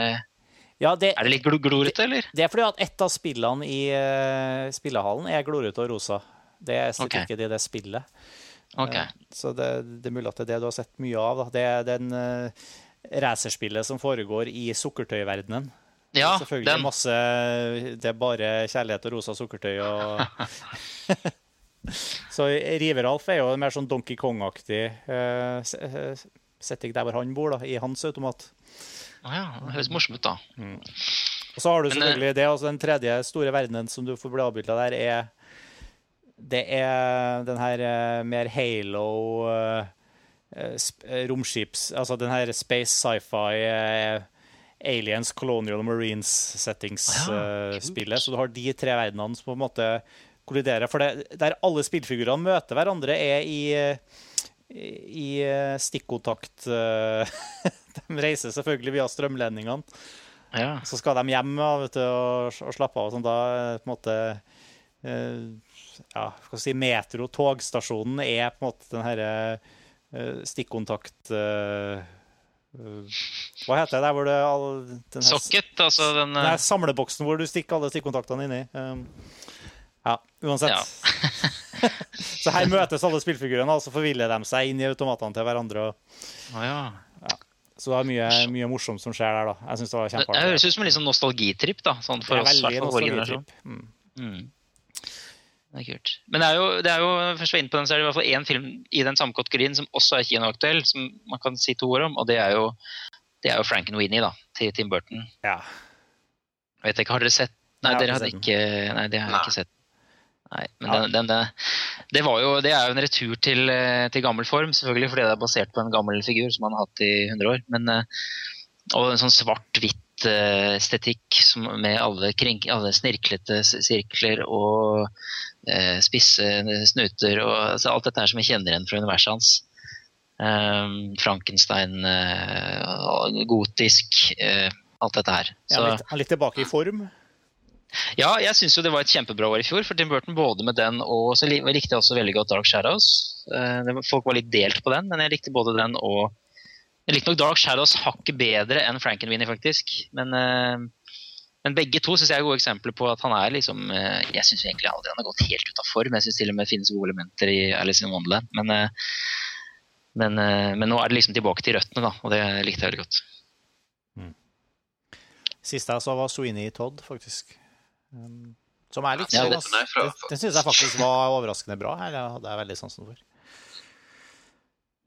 ja, det, er det litt glorete, eller? Det er fordi at ett av spillene i uh, spillehallen er glorete og rosa. Det er okay. ikke det det spillet. Okay. Uh, så det, det, er mulig at det er det du har sett mye av. Da. Det er den uh, racerspillet som foregår i sukkertøyverdenen. Ja, Selvfølgelig den. masse Det er bare kjærlighet og rosa sukkertøy og Så River-Alf er jo mer sånn Donkey Kong-aktig uh, setting der hvor han bor, da, i hans automat. Å ah, ja. Det høres morsomt ut, da. Mm. Og så har du selvfølgelig det, altså den tredje store verdenen som du får bli avbilda der, er Det er den her uh, mer Halo uh, romskips Altså den her space sci-fi Aliens Colonial Marines-settings-spillet. Ah, ja, uh, så du har de tre verdenene som på en måte kolliderer. For det, der alle spillfigurene møter hverandre, er i, i uh, stikkontakt. De reiser selvfølgelig via strømledningene. Ja. Så skal de hjem du, og, og, slappe av. Og sånn, da på en måte ja, skal si metro-togstasjonen er på en måte den herre stikkontakt Hva heter det der hvor det all, her, Socket, altså den, den her samleboksen hvor du stikker alle stikkontaktene inni. Um, ja, uansett. Ja. så her møtes alle spillfigurene, og så forviller de seg inn i automatene til hverandre. Og, oh, ja. ja. Så det er mye, mye, morsomt som skjer der. da. Jeg synes Det var kjempeartig. Det høres ut som en liksom nostalgitripp da, sånn for oss. Det er veldig nostalgitripp. Mm. Mm. Det er kult. Men det er jo, det er jo først inn på den, så er det i hvert fall én film i den samme kategorien som også er kinoaktuell, som man kan si to ord om, og det er jo, det er jo Frankenweenie da, til Tim Burton. Ja. Jeg vet ikke, Har dere sett Nei, dere hadde ikke Nei, det har jeg ikke sett. Nei, men ja. den, den, den, det, jo, det, er jo en retur til, eh, til, gammel form, selvfølgelig, fordi det er basert på en gammel figur som man har hatt i 100 år. Men, eh, og en sånn svart-hvitt eh, estetikk med alle, kring, alle, snirklete sirkler og spisse snuter og altså, alt dette her som vi kjenner igjen fra universet hans. Um, Frankenstein, uh, gotisk, uh, alt dette her. Så, ja, litt, litt tilbake i form? Ja, jeg syns jo det var et kjempebra år i fjor for Tim Burton. Både med den og så likte jeg også veldig godt Dark Shadows. Eh, folk var litt delt på den, men jeg likte både den og Jeg likte nok Dark Shadows hakket bedre enn Frankenweenie, faktisk. Men, eh, men begge to synes jeg er gode eksempler på at han er liksom eh, Jeg syns egentlig aldri han har gått helt ut av form. Jeg syns til og med det finnes gode elementer i Alice in Wonderland. Men, men, men, nå er det liksom tilbake til røttene, da, og det likte jeg veldig godt. Mm. Siste jeg så, var Sweeney Todd, faktisk. Um, som er litt ja, det syns jeg faktisk var overraskende bra. Det hadde jeg veldig sansen for.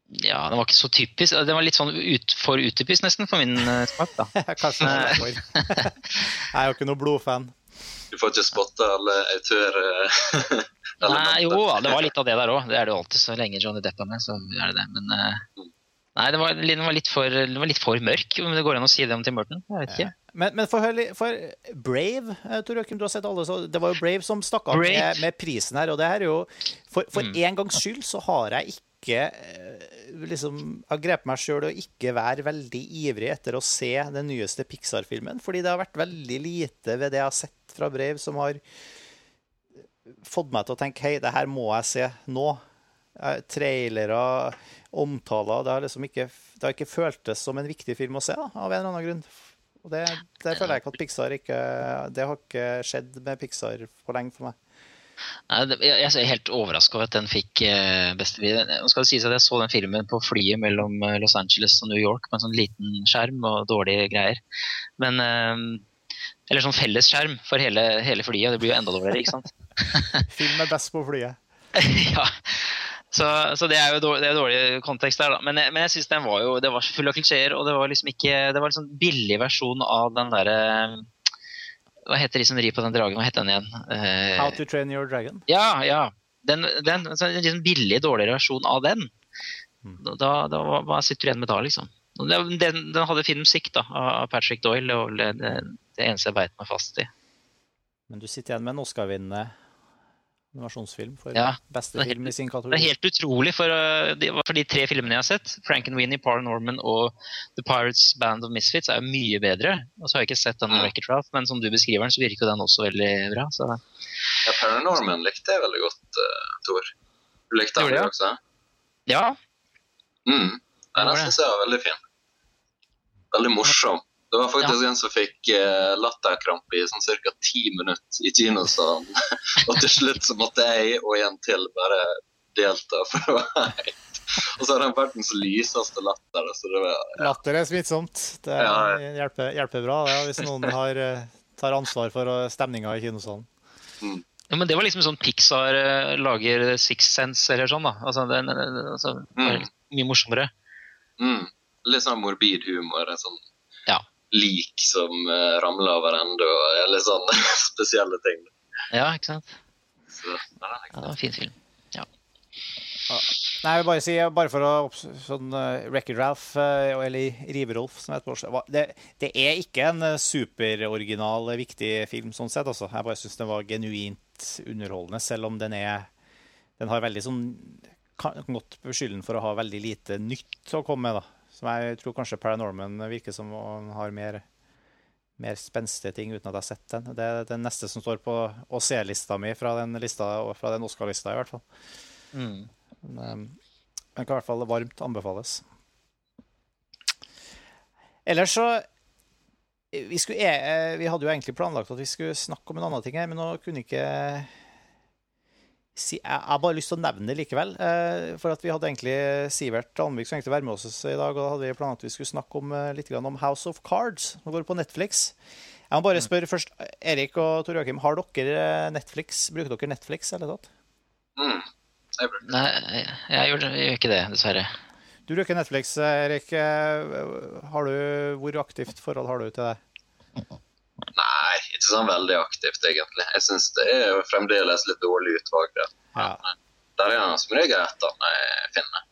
Ja, den var ikke så typisk. Den var litt sånn ut, for utypisk, nesten, for min uh, smak. da. Kanskje er jeg er jo ikke noe blodfan. Du får ikke spotte alle autører? Nei, jo, det var litt av det der òg. Det er det jo alltid. Så lenge Johnny Depp er med, så er det det. Men uh, nei, den var, den var, litt for, den var litt for mørk, om det går an å si det om Tim Burton. Jeg vet ikke. Men, men for, for, Brave, eh, Tor Økum, du har sett alle, så det var jo Brave som stakk av med, med, prisen her. Og det her er jo For, for mm. en gangs skyld så har jeg ikke eh, liksom har grepet meg sjøl å ikke være veldig ivrig etter å se den nyeste Pixar-filmen. Fordi det har vært veldig lite ved det jeg har sett fra brev, som har fått meg til å tenke hei, det her må jeg se nå. Eh, trailere, omtaler Det har liksom ikke, det har ikke føltes som en viktig film å se, da, av en eller annen grunn. Og det, det føler jeg ikke at Pixar ikke Det har ikke skjedd med Pixar for lenge for meg. Jeg er helt overraska over at den fikk eh, beste video. Nå skal det sies at Jeg så den filmen på flyet mellom eh, Los Angeles og New York med en sånn liten skjerm og dårlige greier. Men eh, Eller sånn fellesskjerm for hele, hele flyet. Det blir jo enda dårligere, ikke sant? Film er best på flyet. ja. Så, så, det er jo dårlig, det er dårlig kontekst der, da. Men, men jeg syns den var jo det var full av klisjeer, og det var liksom ikke Det var en sånn billig versjon av den derre Hva heter de som rir på den dragen? Hva heter den igjen? Uh, How to train your dragon? Ja, ja. Den, den, en liksom billig, dårligere versjon av den. Mm. Da, da hva, hva sitter du igjen med da, liksom? Den, den, hadde fin musikk da, av Patrick Doyle, det, det, det eneste jeg beit meg fast i. Men du sitter igjen med en Oscar-vinnende animasjonsfilm for ja, beste film i sin kategori. Det er helt utrolig, for, uh, de, for de tre filmene jeg har sett, Frankenweenie, Paranorman og The Pirates Band of Misfits, er mye bedre. Og så har jeg ikke sett den. Wreck-It Ralph, men som du beskriver den, så virker jo den også veldig bra. Så. Ja, Paranorman likte jeg veldig godt, uh, Tor. Du likte den også? Ja. Mm. Den syns jeg var veldig fin. Veldig morsom. Det var faktisk ja. en som fikk uh, latterkrampe i sånn ca. ti minutter i kinosalen. og til slutt så måtte jeg og en til bare delta. for det var helt... Og så har han verdens lyseste latter. Så det var, ja. Latter er smittsomt. Det er, ja. hjelper, hjelper, bra ja, hvis noen har, eh, tar ansvar for stemninga i kinosalen. Mm. Ja, men Det var liksom sånn Pixar uh, lager Six Sense eller sånn. da. Altså, det, altså, mm. Mye morsommere. Mm. Litt sånn morbid humor. Sånn ja lik som uh, ramler over ende, eller sånne spesielle ting. Ja, ikke sant. Så, ja, det var en fin film. Ja. Nei, jeg vil bare si, bare for å sånn uh, Record Ralph, uh, eller Rive-Rolf, som heter på det, det er ikke en superoriginal, viktig film sånn sett. Altså. Jeg bare syns den var genuint underholdende, selv om den er Den har veldig sånn Kan godt beskylde den for å ha veldig lite nytt å komme med, da. Som jeg tror kanskje Paranorman virker som han har mer, mer spenstige ting uten at jeg har sett den. Det er den neste som står på å se-lista mi fra den, den Oscar-lista, i hvert fall. Mm. Men, den kan i hvert fall varmt anbefales. Ellers så vi, skulle, e, vi, hadde jo egentlig planlagt at vi skulle snakke om en annen ting her, men nå kunne ikke Jeg har bare lyst til å nevne det likevel. Eh, for at vi hadde egentlig Sivert Almvik som egentlig være med oss i dag, og da hadde vi planlagt at vi skulle snakke om, eh, litt om House of Cards, Nå går det på Netflix. Jeg må bare spørre først, Erik og Tor Joakim, har dere eh, Netflix? Bruker dere Netflix eller noe? Mm. Jeg bruker. Nei, jeg gjør, jeg gjør ikke det, dessverre. Du bruker Netflix, Erik. Har du, hvor aktivt forhold har du til det? Nei, ikke sånn veldig aktivt, egentlig. Jeg syns det er jo fremdeles litt dårlig utvalg der. Ja. Der er han som regel etter når jeg finner.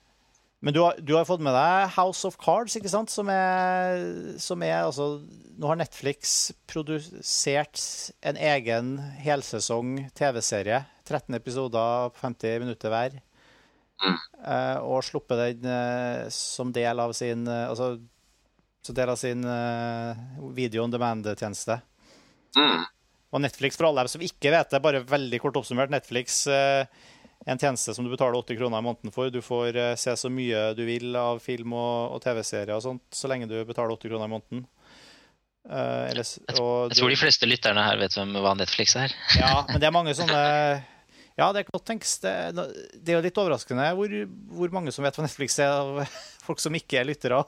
Men du har, du har, fått med deg House of Cards, ikke sant? Som er, som er altså Nå har Netflix produsert en egen helsesong TV-serie. 13 episoder på 50 minutter hver. Mm. Uh, og sluppet den uh, som del av sin uh, Altså som del av sin video on demand-tjeneste. Mm. Og Netflix, for alle dem som ikke vet det, bare veldig kort oppsummert, Netflix en tjeneste som du betaler 80 kroner i måneden for. Du får se så mye du vil av film og, og TV-serier og sånt, så lenge du betaler 80 kroner i måneden. Uh, ellers, jeg, jeg tror de fleste lytterne her vet hvem, hva Netflix er. ja, men det er mange sånne Ja, det er godt tenkes. Det, det, er jo litt overraskende hvor, hvor, mange som vet hva Netflix er, av folk som ikke er lyttere.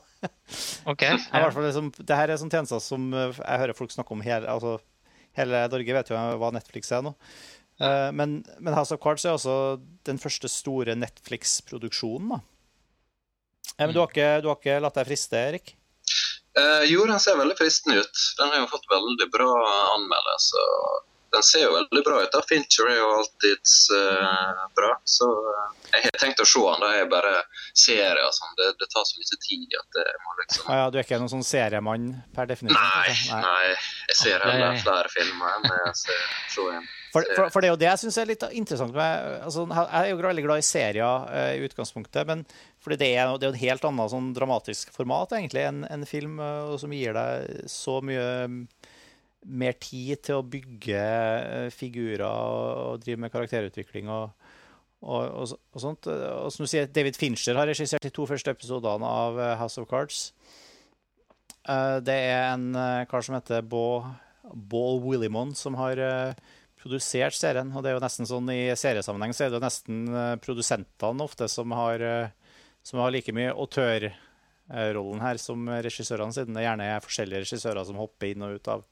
okay, Ja. Liksom, det her er sånne tjenester som jeg hører folk snakke om hele, altså, hele Norge vet jo hva Netflix er nå. Ja. men, men, House of Cards er altså den første store Netflix-produksjonen. Uh, men du har, ikke, du har, ikke, latt deg friste, Erik? Eh, jo, den ser veldig fristende ut. Den har jo fått veldig bra anmeldelser den ser jo veldig bra ut. da. Fincher er jo alltid uh, bra. Så uh, jeg har tenkt å se den. Det er bare serier og sånn. Det, det, tar så mye tid at det må liksom ah, ja, Du er ikke noen sånn seriemann per definisjon? Nei, nei. nei. Jeg ser heller flere filmer enn jeg ser, ser en. For, for, for, det er jo det jeg syns er litt interessant med altså, Jeg er jo veldig glad i serier uh, i utgangspunktet, men fordi det er, det er et helt annet sånn dramatisk format egentlig enn en film som gir deg så mye mer tid til å bygge eh, figurer og, drive med karakterutvikling og, og, og, og sånt. Og som du sier, David Fincher har regissert de to første episodene av eh, House of Cards. Eh, det er en kar som heter Ball Willimon, som har produsert serien. Og det er jo nesten sånn i seriesammenheng så er det nesten produsentene ofte som har, som har like mye autørrollen her som regissørene, siden det gjerne er forskjellige regissører som hopper inn og ut av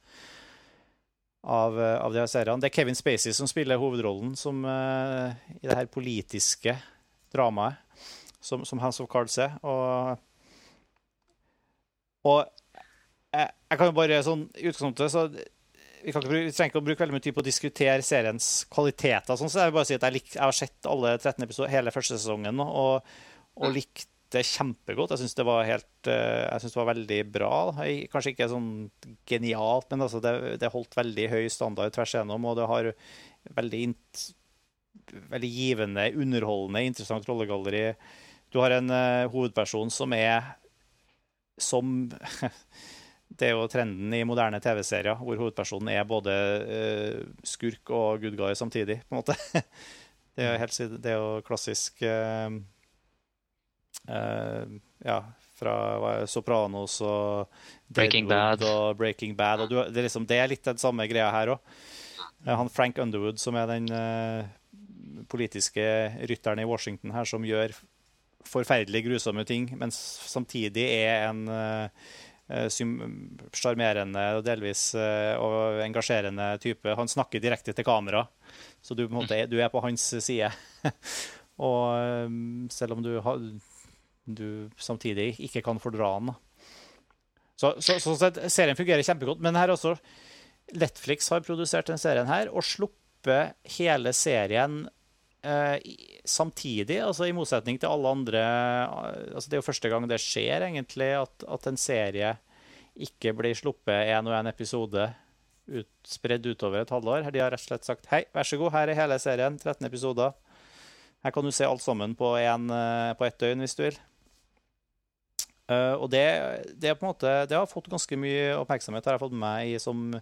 av, eh, av de her seriene. Det er Kevin Spacey som spiller hovedrollen som, uh, i det her politiske dramaet som, som House of Cards er. Og, og jeg, jeg, kan jo bare sånn utgangspunktet så vi, bruke, vi, trenger ikke å bruke veldig mye tid på å diskutere seriens kvaliteter. Sånn, så jeg vil bare si at jeg, lik, jeg har sett alle 13 episoder hele første sesongen og, og likt det kjempegodt. Jeg syns det eh, det var veldig bra. Kanskje ikke sånn genialt, men altså det, det, holdt veldig høy standard tvers igjennom. Og det har veldig, veldig givende, underholdende, interessant rollegalleri. Du har en uh, hovedperson som er som Det er jo trenden i moderne TV-serier, hvor hovedpersonen er både uh, skurk og good guy samtidig, på en måte. Det er jo, helt, det er jo klassisk Uh, ja, fra Sopranos og Breaking Bad. og Breaking Bad. Og du, det, er liksom, det, er litt den samme greia her òg. Uh, han Frank Underwood, som er den uh, politiske rytteren i Washington her, som gjør forferdelig grusomme ting, men samtidig er en sjarmerende og delvis og engasjerende type. Han snakker direkte til kamera, så du, du er på hans side. og selv om du har du samtidig ikke kan fordra den. Så, så, så, så, serien fungerer kjempegodt. Men her også Netflix har produsert denne serien her og sluppet hele serien eh, samtidig. altså I motsetning til alle andre altså Det er jo første gang det skjer, egentlig, at, at en serie ikke blir sluppet én og én episode ut, spredd utover et halvår. De har rett og slett sagt hei, vær så god, her er hele serien. 13 episoder. Her kan du se alt sammen på, en, eh, på ett døgn hvis du vil. Uh, og det, det, måte, det har fått ganske mye oppmerksomhet, har jeg fått med meg i som,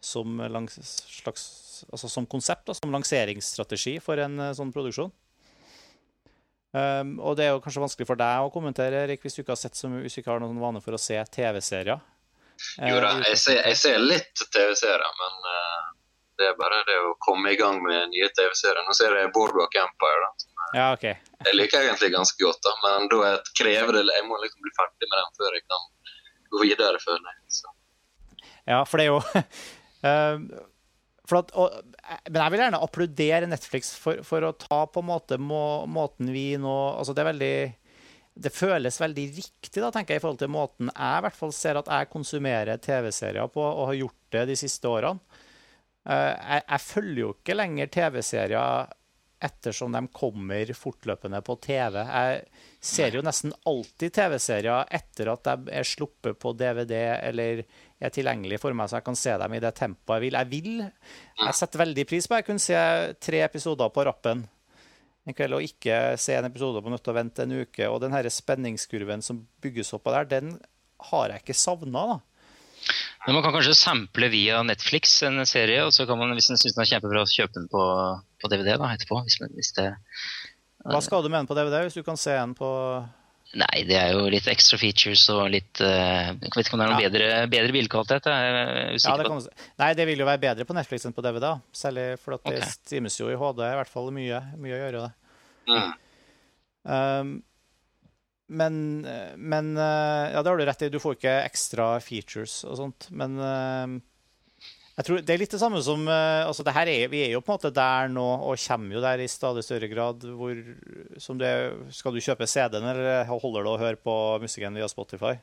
som, langs, slags, altså som konsept, da, som lanseringsstrategi for en uh, sånn produksjon. Um, og det er jo kanskje vanskelig for deg å kommentere, Erik, hvis du ikke har sett så mye, hvis du ikke har noen vane for å se TV-serier. Jo da, jeg ser, jeg ser litt TV-serier, men uh, det er bare det å komme i gang med nye TV-serier. Nå ser jeg Boardwalk Empire. da. Ja, ok. Jeg liker egentlig ganske godt, da, men da krever det Jeg må liksom bli ferdig med den før jeg kan gå videre, føler jeg. Så. Ja, for det er jo uh, at, og, Men jeg vil gjerne applaudere Netflix for, for å ta på en måte må, måten vi nå altså Det veldig det føles veldig riktig da, tenker jeg, i forhold til måten jeg i hvert fall ser at jeg konsumerer TV-serier på, og har gjort det de siste årene. Uh, jeg, jeg følger jo ikke lenger TV-serier ettersom de kommer fortløpende på TV. Jeg ser jo nesten alltid TV-serier etter at de er sluppet på DVD eller er tilgjengelig for meg, så jeg kan se dem i det tempoet jeg vil. Jeg vil, jeg setter veldig pris på at jeg kunne se tre episoder på rappen en kveld og ikke se en episode på nødt til å vente en uke. Og den her spenningskurven som bygges opp av der, den har jeg ikke savna. da. Men man kan kanskje sample via Netflix en serie, og så kan man, hvis man syns den er kjempebra, kjøpe den på, på DVD da, etterpå. Hvis, hvis det, Hva skal du med den på DVD, hvis du kan se den på Nei, det er jo litt extra features og litt uh, Jeg vet ikke om det er noe ja. bedre, bedre bildekvalitet. Ja, det kan, nei, det vil jo være bedre på Netflix enn på DVD. Særlig fordi okay. det streames jo i HD. I hvert fall mye, mye å gjøre det. Mm. Um, men, men, eh, Ja, det har du rett i. Du får ikke ekstra features og sånt. Men eh, jeg tror det er litt det samme som eh, altså det her er, Vi er jo på en måte der nå, og kommer jo der i stadig større grad. Hvor, som det, skal du kjøpe CD-en, eller holder du å høre på musikken via Spotify?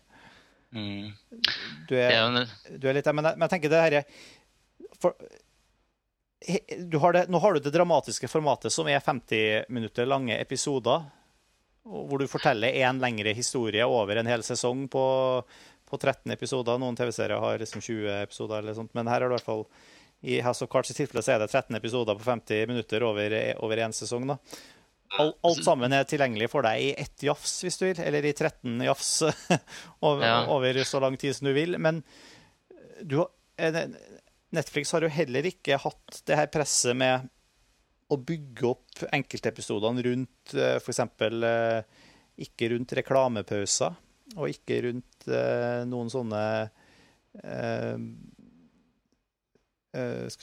Mm. Du, er, du, er, litt der. Men, men jeg tenker det her for, har det, Nå har du det dramatiske formatet som er 50 minutter lange episoder hvor du forteller én lengre historie over en hel sesong på, på 13 episoder. Noen TV-serier har liksom 20 episoder, eller sånt, men her er det i hvert fall i House of Cards tilfelle så er det 13 episoder på 50 minutter over, over én sesong. da. Alt, alt, sammen er tilgjengelig for deg i ett jafs, hvis du vil, eller i 13 jafs over, ja. over, så lang tid som du vil. Men du, eh, Netflix har jo heller ikke hatt det her presset med å bygge opp enkeltepisodene rundt uh, f.eks. Uh, ikke rundt reklamepauser, og ikke rundt uh, noen sånne uh,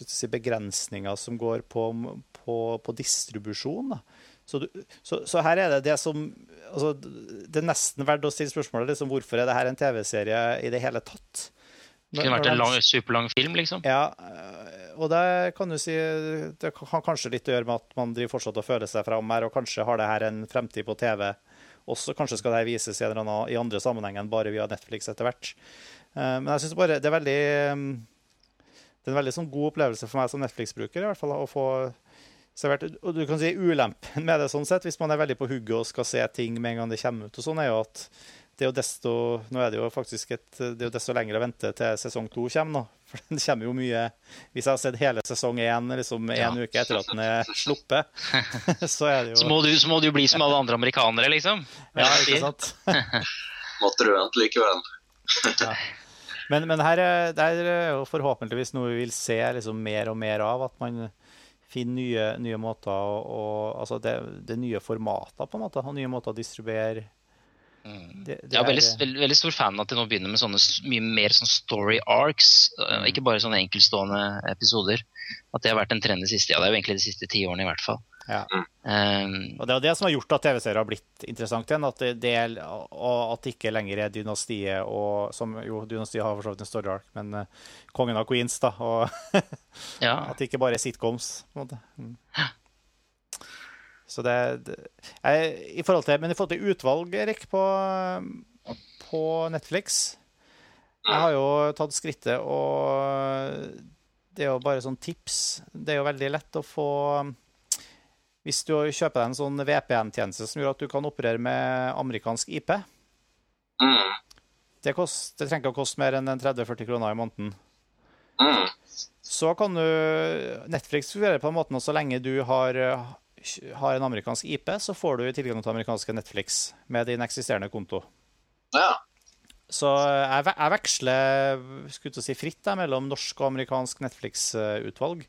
si begrensninger som går på, på, på distribusjon. Så, du, så, så, her er det det som altså, Det er nesten verdt å stille spørsmålet liksom, hvorfor er dette en TV-serie i det hele tatt. Det kunne vært en lang, superlang film, liksom? Ja, og det kan du si Det har kanskje litt å gjøre med at man driver fortsatt og føler seg fram her, og kanskje har det her en fremtid på TV også. Kanskje skal det vises i, annen, i andre sammenheng enn bare via Netflix etter hvert. Eh, men jeg syns bare det er veldig det er en veldig sånn god opplevelse for meg som Netflix-bruker i hvert fall, å få servert. Og du kan si Ulempen med det sånn sett, hvis man er veldig på hugget og skal se ting med en gang det kommer ut, og sånn, er jo at det er jo desto, nå er det jo faktisk et, det er jo desto lenger å vente til sesong to kommer. nå. For den kommer jo mye Hvis jeg har sett hele sesong én liksom en ja. uke etter at den er sluppet, så er det jo så må, du, så må, du, bli som alle andre amerikanere, liksom? Ja, ikke sant? Måtte du vente likevel. ja. Men, men her er, det er jo forhåpentligvis noe vi vil se liksom mer og mer av. At man finner nye, nye måter å, Altså det, det nye formater, på en måte. Og nye måter å distribuere Mm. Det, det jeg er veldig, veldig, veldig, stor fan av at de nå begynner med sånne mye mer sånn story arcs. Mm. Ikke bare sånne enkeltstående episoder. At det har vært en trend de siste, ja, det er jo egentlig de siste ti årene i hvert fall. Ja. Um, og Det er det som har gjort at TV-serier har blitt interessant igjen. At det, det, og at det ikke lenger er dynastiet og som Jo, dynastiet har for så vidt en story arc, men uh, kongen av queens, da. Og ja. at det ikke bare er sitcoms. på en måte. Mm. Så det, det jeg, i forhold til, Men i forhold til utvalg, Erik, på, på Netflix Jeg har jo tatt skrittet, og det er jo bare sånn tips. Det er jo veldig lett å få Hvis du kjøper deg en sånn VPN-tjeneste som gjør at du kan operere med amerikansk IP mm. det, kost, det, trenger ikke å koste mer enn 30-40 kroner i måneden. Mm. Så kan du Netflix fungerer på den måten at så lenge du har har en amerikansk IP, så får du tilgang til amerikanske Netflix med din eksisterende konto. Ja. Så jeg, ve- jeg veksler skulle si fritt der mellom norsk og amerikansk Netflix-utvalg.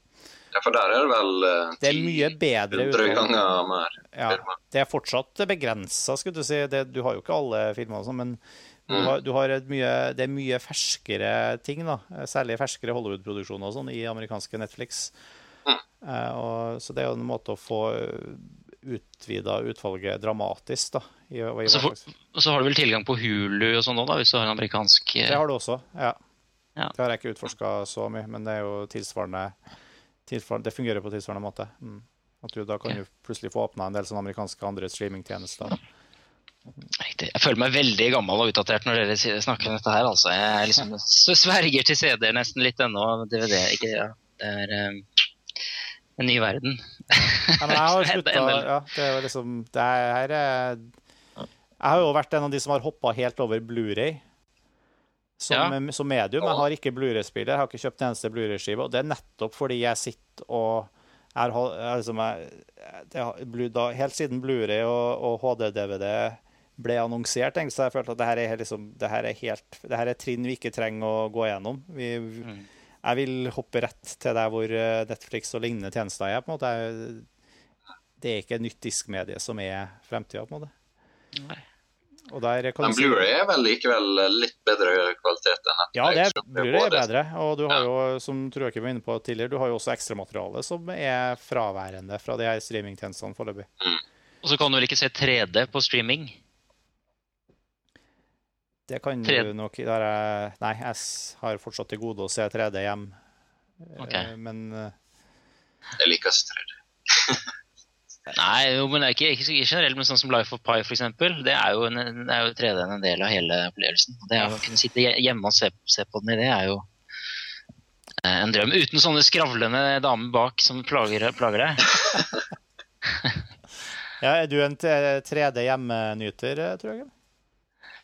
ja, for der er det vel uh, Det er mye bedre utvalg. ganger mer Ja, det er fortsatt begrensa, skulle du si. Det, du har jo ikke alle filmer, sånn, men du Mm. har, du har mye, det er mye ferskere ting, da. Særlig ferskere Hollywood-produksjoner og sånn i amerikanske Netflix. Mm. Eh, og, så det er jo en måte å få utvida utvalget dramatisk, da. I, i Så for- Og så har du vel tilgang på Hulu og sånn òg, hvis du har en amerikansk eh, Det har du også, ja. Ja. Det har jeg ikke utforska så mye, men det er jo tilsvarende, tilsvarende Det fungerer på tilsvarende måte. Mm. At du da kan Ja. du plutselig få åpna en del sånne amerikanske andre streamingtjenester. Riktig. Jeg føler meg veldig gammel og utdatert når dere snakker om dette her. altså. Jeg liksom sverger til CD-er nesten litt ennå. DVD. Ikke, ja. Det er eh, en ny verden. Ja, men jeg har slutta ja, Det er jo liksom Det her er Jeg har jo vært en av de som har hoppa helt over Blu-ray som, som medium. Jeg har ikke Blu-ray-spiller, jeg har ikke kjøpt en eneste Blu-ray-skive. Og det er nettopp fordi jeg sitter og er, er liksom, jeg, det har, da, Helt siden Blu-ray og, og HD-DVD ble annonsert, egentlig, så jeg følte at det her er, liksom, det her er helt Det her er trinn vi ikke trenger å gå gjennom. Vi, Mm. Jeg vil hoppe rett til der hvor eh, Netflix og lignende tjenester er. på en måte. Det er ikke et nytt diskmedie som er fremtida, på en måte. Nei. Og der kan Men Blu-ray er vel likevel litt bedre kvalitet enn Netflix. Ja, det Blu-ray er bedre. Og du har jo, som tror jeg ikke var inne på tidligere, du har jo også ekstramateriale som er fraværende fra de her streamingtjenestene foreløpig. Og så kan du vel ikke se 3D på streaming? Det kan 3D. du nok der jeg, Nei, jeg har fortsatt til gode å se 3D hjem. Eh, Men eh, Jeg liker strødd. Nei, jo, men det er ikke, ikke generelt, men sånn som Life of Pi, for eksempel. Det er jo, en, er jo 3D en del av hele opplevelsen. Det er Å kunne sitte hjemme og se, se på den i det, er jo eh, en drøm. Uten sånne skravlende damer bak som plager, plager deg. ja, er du en 3D hjemmenyter, Trøgen? tror jeg?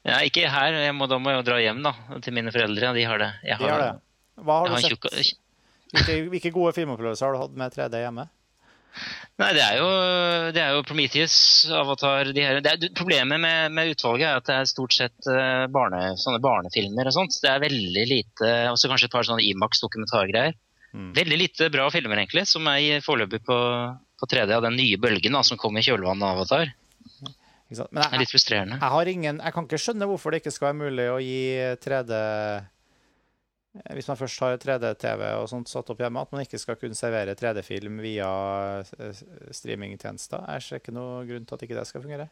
Ja, ikke her, jeg må, da må jeg jo dra hjem da, til mine foreldre. De har det. Jeg De har det. Hva har har du sett? Hvilke, hvilke gode filmopplevelser har du hatt med 3D hjemme? Nei, det er jo, det er jo Prometheus, Avatar de her. Det er, Problemet med, med utvalget er at det er stort sett eh, barne, sånne barnefilmer og sånt. Det er veldig lite Også kanskje et par sånne Imax-dokumentargreier. Mm. Veldig lite bra filmer, egentlig, som er foreløpig på, på 3D av den nye bølgen da, som kom i kjølvannet av Avatar. Men Det er litt frustrerende. jeg, har ingen, jeg kan ikke skjønne hvorfor det ikke skal være mulig å gi 3D eh, Hvis man først har 3D-TV og sånt satt opp hjemme, at man ikke skal kunne servere 3D-film via eh, streamingtjenester. Jeg ser ikke noe grunn til at ikke det skal fungere.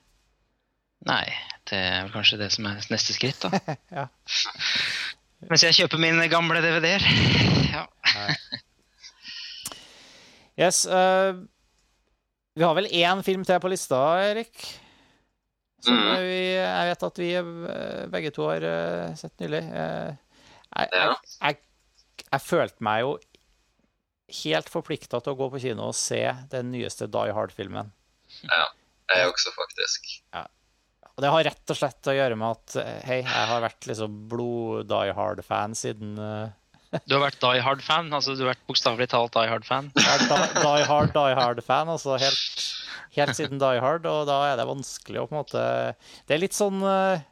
Nei, det er vel kanskje det som er neste skritt, da. Ja. Mens jeg kjøper mine gamle DVD-er. Ja. Yes, Uh, vi har vel én film til på lista, Erik. Som eh, vi, jeg vet at vi eh, begge to har eh, sett nylig. Eh, jeg, jeg, jeg, jeg følte meg jo helt forplikta til å gå på kino og se den nyeste Die Hard-filmen. Ja, Jeg også, faktisk. Ja. Og det har rett og slett å gjøre med at hei, jeg har vært liksom blod-Die Hard-fan siden eh, Du har vært Die Hard-fan? altså Du har vært bokstavelig talt Die Hard-fan? Die, die Hard, Die Hard-fan, altså helt, helt siden Die Hard, og da er det vanskelig å på en måte Det er litt sånn eh,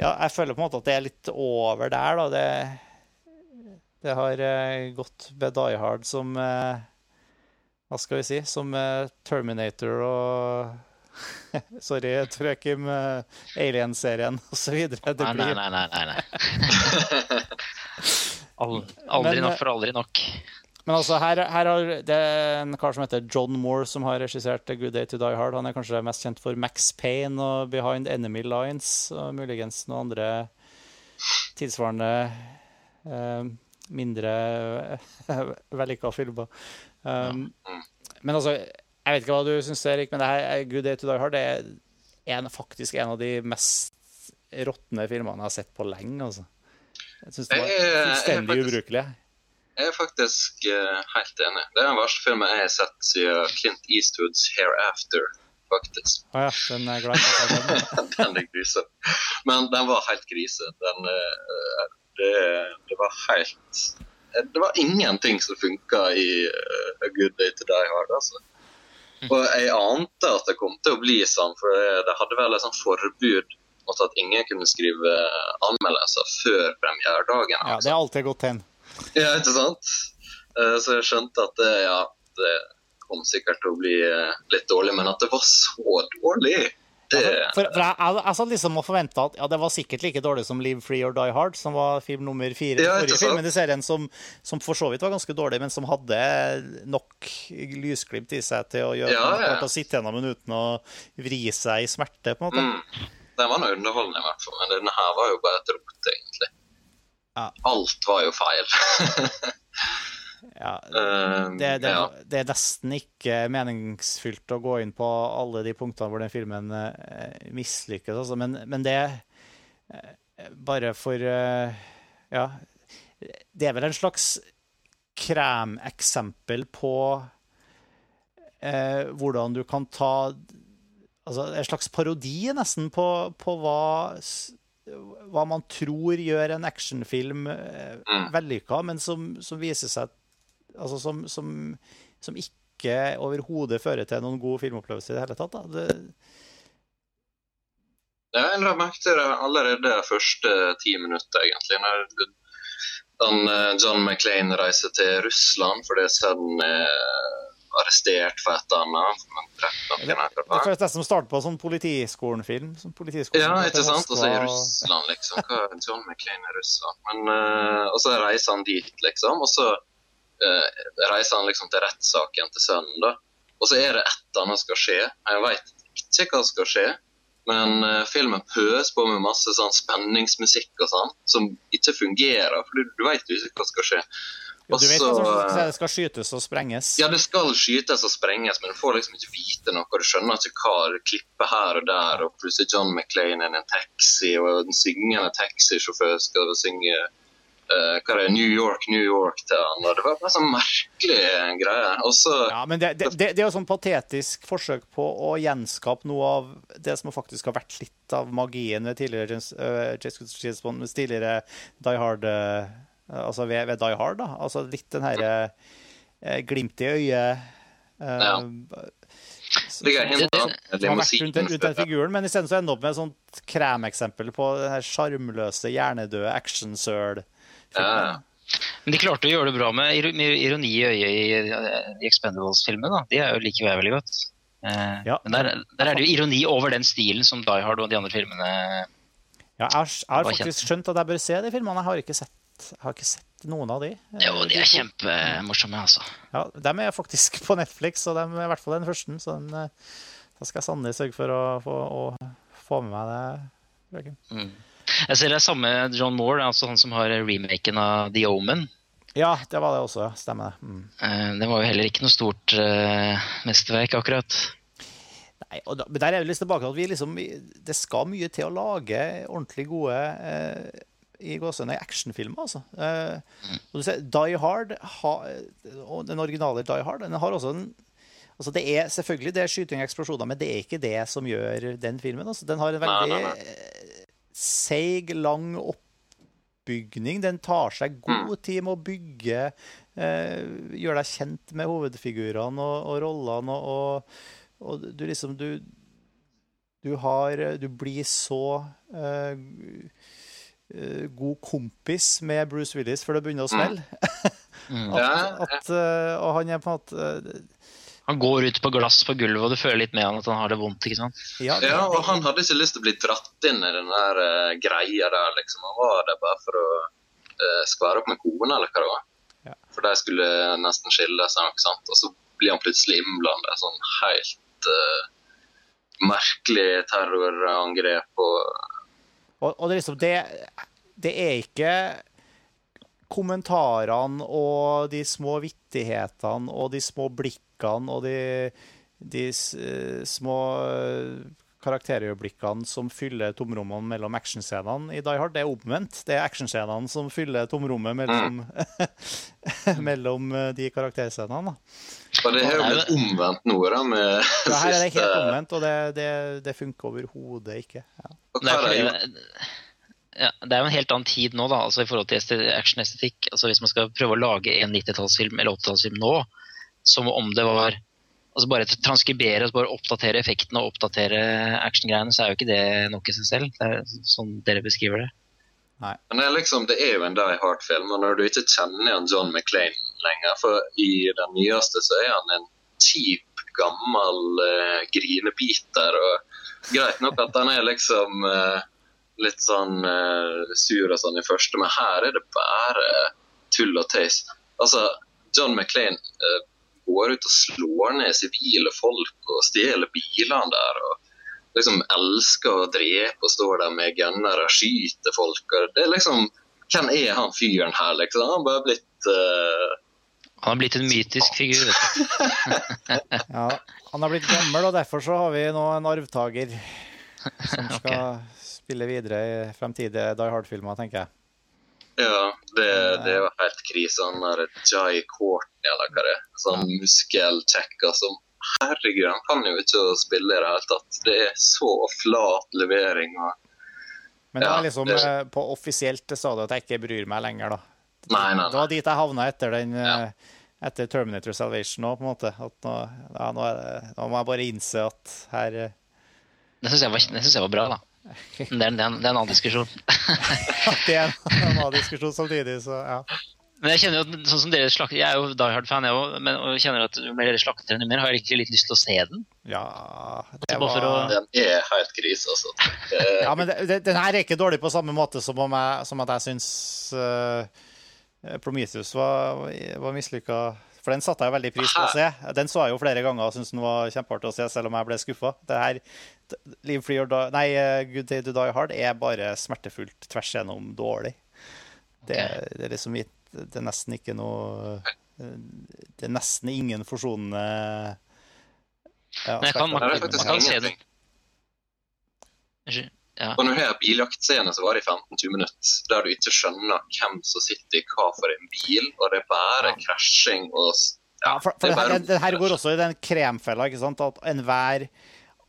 Ja, jeg føler på en måte at det er litt over der, da. Det, det har eh, gått med Die Hard som eh, Hva skal vi si? Som Terminator og Sorry, Trøkim, Alien-serien osv. Nei, nei, nei. nei, nei, Aldri Men, nok for aldri nok. Men altså, her, her har det er en kar som heter John Moore, som har regissert A Good Day to Die Hard. Han er kanskje mest kjent for Max Payne og Behind Enemy Lines, og muligens noen andre tilsvarende eh, mindre uh, vellykka filmer. Um, men altså, jeg vet ikke hva du syns, Erik, men det her Good Day to Die Hard det er en, faktisk en av de mest råtne filmene jeg har sett på lenge. altså. Jeg syns det var fullstendig ubrukelig. Jeg er faktisk uh, helt enig. Det er den verste filmen jeg har sett siden Clint Eastwoods 'Hereafter'. faktisk. Å ja, den er glad i at den. den er grise. Men den var helt grise. Den, uh, det, det var helt eh, Det var ingenting som funka i uh, A Good Day to Die Hard. altså. Og jeg ante at det kom til å bli sånn, for det- det hadde vel et sånt forbud måte at ingen kunne skrive anmeldelser før premieredagen. Ja, Altså. det er alltid gått tegn. Ja, ikke sant? Eh, Så jeg skjønte at det, ja, det kom sikkert til å bli eh, litt dårlig, men at det var så dårlig det, For, for jeg, jeg, jeg satt liksom og forventa at ja, det var sikkert like dårlig som Live Free or Die Hard, som var film nummer fire i Ja, forrige filmen i serien, som, som for så vidt var ganske dårlig, men som hadde nok lysglimt i seg til å gjøre Ja, ja. å sitte gjennom den uten å vri seg i smerte, på en måte. mm, Den var nå underholdende, i hvert fall, men denne her var jo bare et rot, egentlig. Ja. Alt var jo feil. Ja, Eh, det, det, det er nesten ikke meningsfylt å gå inn på alle de punktene hvor den filmen eh, mislykkes, altså. Men, men det eh, Bare for eh, Ja. Det er vel en slags kremeksempel på eh, hvordan du kan ta Altså en slags parodi nesten på, på hva hva man tror gjør en actionfilm eh, Mm. vellykka, men som, som viser seg Altså som, som, som ikke overhodet fører til noen god filmopplevelse i det hele tatt. Da. Det, Jeg la merke til det allerede de første ti minutter, egentlig. Når eh, John McClain reiser til Russland fordi sønnen er arrestert for et eller annet. det, det føles nesten som starten på en sånn politiskolen-film. Sånn politiskolen Ja, ikke sant? Og så i Russland, liksom. Hva er John McClain i Russland? Men, uh, og så reiser han dit, liksom. Og så uh, reiser han liksom til rettssaken til sønnen, da. Og så er det et eller annet skal skje. Jeg veit ikke hva som skal skje. Men uh, filmen pøser på med masse sånn spenningsmusikk og sånn, som ikke fungerer. For du, du veit jo ikke hva som skal skje. Du vet Og hva som så, skal- skytes og sprenges. ja, det skal skytes og sprenges, men du får liksom ikke vite noe. Du skjønner ikke hva klippet her og der, og plutselig John McClain er en taxi, og en syngende taxisjåfør skal synge uh, hva er det, New York, New York til han. og Det var bare sånn merkelig greie. Også, Ja, men det, det, det, det er jo sånn patetisk forsøk på å gjenskape noe av det som faktisk har vært litt av magien ved tidligere James, med tidligere Die Hard øh, Altså ved, ved Die Hard, da. Altså litt den herre eh, glimt i øyet Eh, Ja. det er som rundt, rundt den figuren, men isteden så ender opp med et sånt kremeksempel på den her sjarmløse, hjernedøde actionsøl. Ja. Men de klarte å gjøre det bra med ironi i øyet i, i Expendables-filmen. da. De er jo liker jeg veldig godt. Eh, Ja. Men der, der er det jo ironi over den stilen som Die Hard og de andre filmene Ja, jeg har, jeg har faktisk skjønt at jeg bør se de filmene. Jeg har ikke sett, jeg har ikke sett noen av de. Jo, de er kjempemorsomme, altså. Ja, De er faktisk på Netflix, og de er i hvert fall den første. Så den, eh, da skal jeg sannelig sørge for å få, å få med meg det. Mm. Jeg ser det er samme John Moore, altså han som har remaken av The Omen. Ja, det var det også. Stemmer det. Mm. Eh, det var jo heller ikke noe stort uh, mesterverk, akkurat. Nei, og da, men der er vi litt tilbake til at vi liksom, det skal mye til å lage ordentlig gode eh, i gåsehudene actionfilmer. altså. Eh, og du ser, Die Hard, ha, og den originale Die Hard, den har også en altså det er Selvfølgelig det er skyting og eksplosjoner, men det er ikke det som gjør den filmen. altså. Den har en Nei, veldig nei, eh, seig, lang oppbygning. Den tar seg god tid med å bygge, eh, gjøre deg kjent med hovedfigurene og, og rollene. og, og og du liksom Du, du har Du blir så eh, eh, god kompis med Bruce Willis før det begynner å smelle. Mm. At, at, eh, og han er på en måte eh, Han går ut på glass på gulvet, og du føler litt med han at han har det vondt. ikke sant? Ja, Ja, og han hadde ikke lyst til å bli dratt inn i den der uh, greia der, liksom. Han var der bare for å uh, skvære opp med kona, eller hva det var. Ja. For de skulle nesten skille seg, ikke sant. Og så blir han plutselig innblanda sånn helt uh, merkelig terrorangrep og og, og det, liksom, det, det er ikke kommentarene og de små vittighetene og de små blikkene og de, de eh, små karakterøyeblikkene som fyller tomrommene mellom actionscenene i Die Hard. Det er omvendt. Det er actionscenene som fyller tomrommet mellom, mellom eh, de karakterscenene. Og det har jo blitt omvendt nå, da, med Ja, her er det helt omvendt, og det, det, det funker overhodet ikke. Ja. Det er, fordi, ja, det er jo en helt annen tid nå, da, altså i forhold til este- actionestetikk. Altså hvis man skal prøve å lage en 90-tallsfilm eller 80-tallsfilm nå, som om det var altså bare transkribere og bare oppdatere effektene og oppdatere actiongreiene, så er jo ikke det nok i seg selv. Det er sånn dere beskriver det. Men det er, liksom, det er jo en Die Hard-film, og når du ikke kjenner igjen John McClain lenger For i den nyeste så er han en kjip, gammel uh, grinebiter. og Greit nok at han er liksom uh, litt sånn uh, sur og sånn i første, men her er det bare tull og tøys. Altså, John McClain uh, går ut og slår ned sivile folk og stjeler bilene der. og liksom elsker å drepe og står der med gunnere og skyter folk. og det er liksom, Hvem er han fyren her, liksom? Han har bare blitt uh... Han har blitt en mytisk figur. Ja, han har blitt gammel, og derfor så har vi nå en arvtaker som skal spille videre i fremtidige Die Hard-filmer, tenker jeg. Ja, det, det er jo helt krise. Han der Jai Courtney, eller hva det er. Sånn muskelchecker som Herregud, han kan jo ikke spille i det hele tatt. Det er så flat levering. og Men det var er liksom det- eh, på offisielt stadium at jeg ikke bryr meg lenger, da. Nei, nei, nei. Det var dit jeg havna etter den Ja. eh, etter Terminator Salvation òg, på en måte. At nå, ja, nå, er det, nå må jeg bare innse at her eh, Det syns jeg, jeg var bra, da. Men det er, en, det er en annen diskusjon. det er en annen diskusjon samtidig, så ja. Men jeg kjenner jo, at sånn som dere slakter, jeg er jo Die Hard-fan, jeg òg, men og jeg kjenner at jo mer dere slakter den, jo mer har jeg egentlig litt lyst til å se den. Ja, det Altså, var, å- Den er helt gris, altså. Ja men det, det, den her er ikke dårlig på samme måte som, om jeg, som at jeg syns uh, Prometheus var, var mislykka. For den satte jeg veldig pris på å se. Den så jeg jo flere ganger og syntes den var kjempeartig å se, selv om jeg ble skuffa. Det her, Live Free or Die, nei, eh, Good Day to Die Hard er bare smertefullt tvers gjennom dårlig. Det, det er liksom ikke- Det er nesten ikke noe Det er nesten ingen forsonende ja, Men jeg kan- man, det filmen. kan se det. Unnskyld. Ja. Og når du har biljaktscene som varer i 15-20 minutter, der du ikke skjønner hvem som sitter i hva for en bil, og det er bare krasjing og Ja, for, for det er her, bare- det her går også i den kremfella, ikke sant? At enhver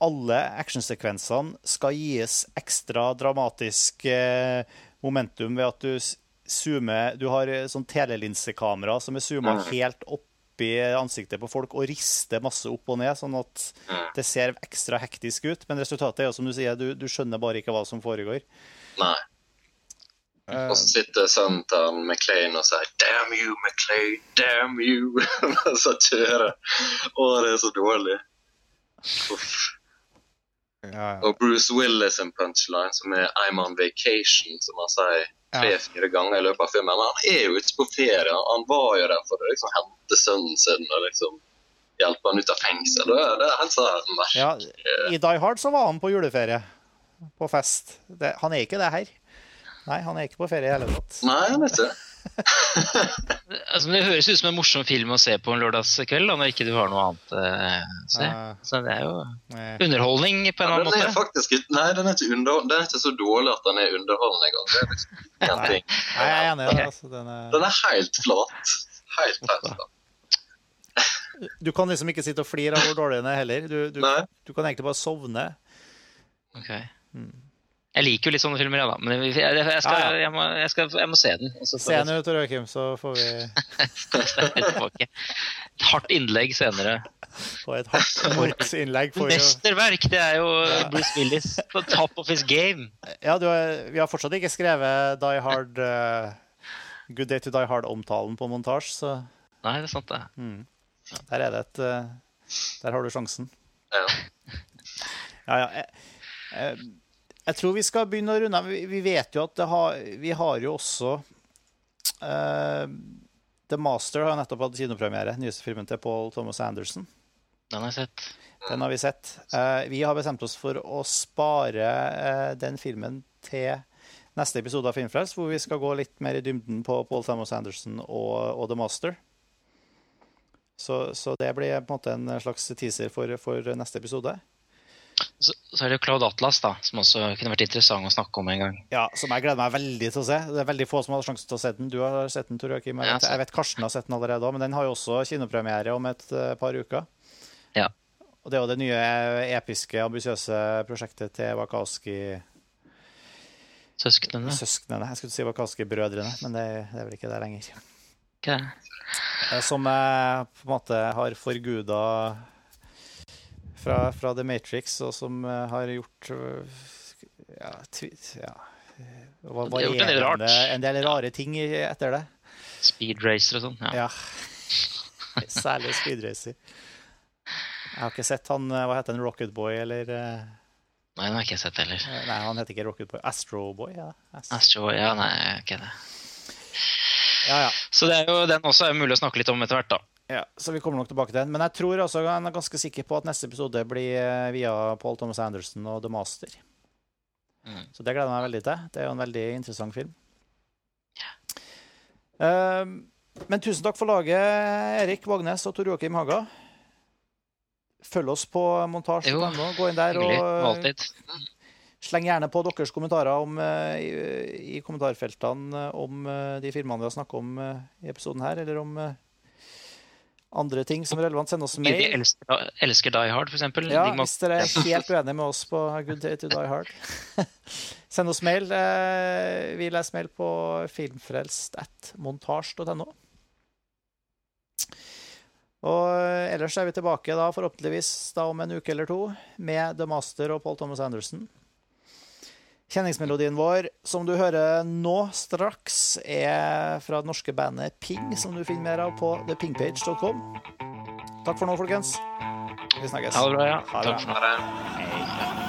Alle actionsekvensene skal gis ekstra dramatisk eh, momentum ved at du zoomer Du har eh, sånn telelinsekamera som er zooma Mm. helt oppi ansiktet på folk og rister masse opp og ned, sånn at Mm. det ser ekstra hektisk ut. Men resultatet er jo som du sier, du, du skjønner bare ikke hva som foregår. Nei. Eh, Og så sitter sønnen til han McLean og sier 'damn you, McLean, damn you'. Mens han kjører. Å, det er så dårlig. Uff. Ja. Og Bruce Willis en punchline som er 'I'm on vacation', som han sier tre-fire ganger i løpet av filmen. Men han er jo ikke på ferie. Han var jo der for å liksom hente sønnen sin og liksom hjelpe han ut av fengsel. Det det er helt sånn merkelig. Ja, I Die Hard så var han på juleferie. På fest. Det, han er ikke det her. Nei, han er ikke på ferie i hele tatt. Nei, han ikke det. Altså, det høres ut som en morsom film å se på en lørdagskveld, da, når ikke du har noe annet å å se. Så det er jo Eh, underholdning på en Ja, annen er måte. faktisk Nei, den er ikke, under, den er ikke så dårlig at den er underholdende engang. Det er liksom ingenting. Nei, jeg er enig i det. Altså, den er, Den er helt flat. Helt, helt flat. du kan liksom ikke sitte og flire av hvor dårlig den er heller. Du, du, du kan egentlig bare sovne. Ok. Jeg liker jo litt sånne filmer, ja, da. Men jeg, jeg, jeg, skal, Ja, ja. jeg, må, skal, jeg må se den. Se jeg ut, Joakim, så får vi. Et hardt innlegg senere. få et hardt innlegg vi, jo- Mesterverk! Det er jo Bruce Willis på top of his game. ja, du har, vi har fortsatt ikke skrevet Die Hard uh, Good Day to Die Hard-omtalen på montasje, så Nei, det er sant, det. der er det et uh, Der har du sjansen. Ja. Ja, ja. Jeg, jeg, tror vi skal begynne å runde av. Vi, vet jo at det har, vi har jo også uh, The Master har nettopp hatt kinopremiere. Nyeste filmen til Paul Thomas Anderson. Den har jeg sett. Den har vi sett. Uh, vi har bestemt oss for å spare uh, den filmen til neste episode av Filmfrelst, hvor vi skal gå litt mer i dybden på Paul Thomas Anderson og, og The Master. Så, så det blir på en måte en slags teaser for, for neste episode. Så, så er det Cloud Atlas, da, som også kunne vært interessant å snakke om en gang. Ja, som jeg gleder meg veldig til å se. Det er veldig få som har sjansen til å se den. Du har sett den, Tor Joakim. Jeg, Jeg vet- Karsten har sett den allerede òg, men den har jo også kinopremiere om et eh, par uker. Ja. Og det er jo det nye eh, episke, ambisiøse prosjektet til Wakaski. Søsknene. Søsknene. Jeg skulle si Wakaski-brødrene, men det, det er vel ikke det lenger. Okay. Eh, Som på en måte har forguda fra, fra The Matrix, og som eh, har gjort eh, ja, ja eh, var De gjort en del rart. En del rare ting etter det. Speed racer og sånn. Ja. Ja. Særlig Speed Racer. Jeg har ikke sett han Hva heter han? Rocketboy, eller eh, Nei, den har ikke sett heller. Nei, han heter ikke Rocketboy. Astroboy, ja. Astro Boy, ja, nei, ikke det. ja, ja. Så det er jo, den også er mulig å snakke litt om etter hvert, da. Ja, så vi kommer nok tilbake til den. Men jeg tror også jeg er ganske sikker på at neste episode blir eh, via Paul Thomas Anderson og The Master. Mm. Så det gleder jeg meg veldig til. Det er jo en veldig interessant film. Eh, men tusen takk for laget, Erik Vågnes og Tor Joakim Haga. Følg oss på montasje.no. Gå inn der og sleng gjerne på deres kommentarer om, eh, i, i kommentarfeltene om eh, de filmene vi har snakket om i episoden her, eller om andre ting som er relevant. Send oss mail. mail. elsker, elsker Die Hard, eksempel. Ja, de må, hvis dere er helt uenige med oss på Good Day to Die Hard. Send oss mail. Eh, Vi leser mail på filmfrelst.montasj.no. Og ellers er vi tilbake da forhåpentligvis da om en uke eller to med The Master og Paul Thomas Anderson. Kjenningsmelodien vår, som du hører nå straks, er fra det norske bandet Ping, som du finner mer av på thepingpage.com. Takk for nå, folkens. Vi snakkes. ha det bra, ja. Ha det Takk for nå. Hei.